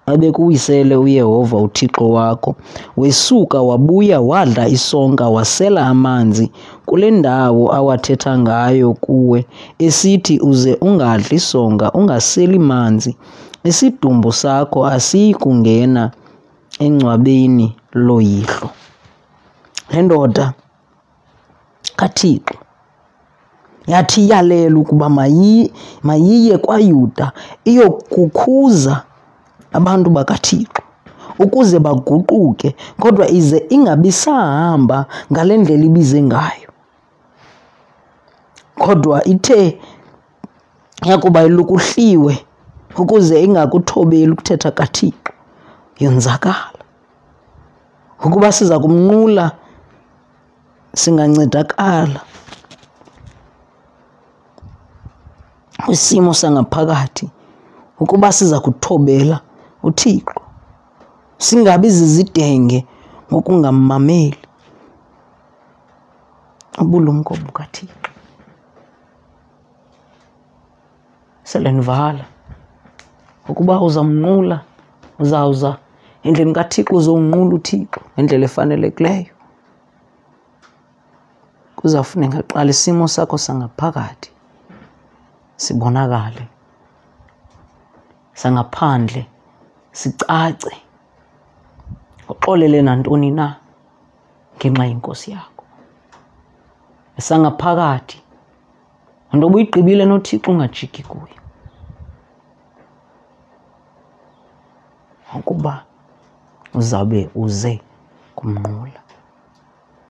abekuwisele uYehova uThixo wakho. Wesuka wabuya wadla isonka wasela amanzi kule ndawo awathetha ngayo kuwe esithi uze ungadli sonka ungaseli manzi. Isidumbu sakho asiyi kungena engcwabeni loyihlo. Le ndoda kaThixo. Yathi iyalela ukuba mayi- mayiye kwaYuda iyokukhuza abantu bakaThixo ukuze baguquke kodwa ize ingabi sahamba ngale ndlela ibize ngayo. Kodwa ithe yakuba ilukuhliwe ukuze ingakuthobeli ukuthetha kaThixo yonzakala. Ukuba siza kumnqula singancedakala kwisimo sangaphakathi ukuba siza kuthobela uThixo singabi zizidenge ngokungammameli ubulumko bukaThixo. sele ndivala ukuba uzamnqula uzawuza endleni kathixo uzowunqula uthixo ngendlela efanelekileyo kuzawufuneka qala isimo sakho sangaphakathi sibonakale sangaphandle sicace uxolele nantoni na ngenxa yenkosi yakho esangaphakathi nto obuyigqibile nothixo ungajiki kuyo ukuba uzawube uze kumnqula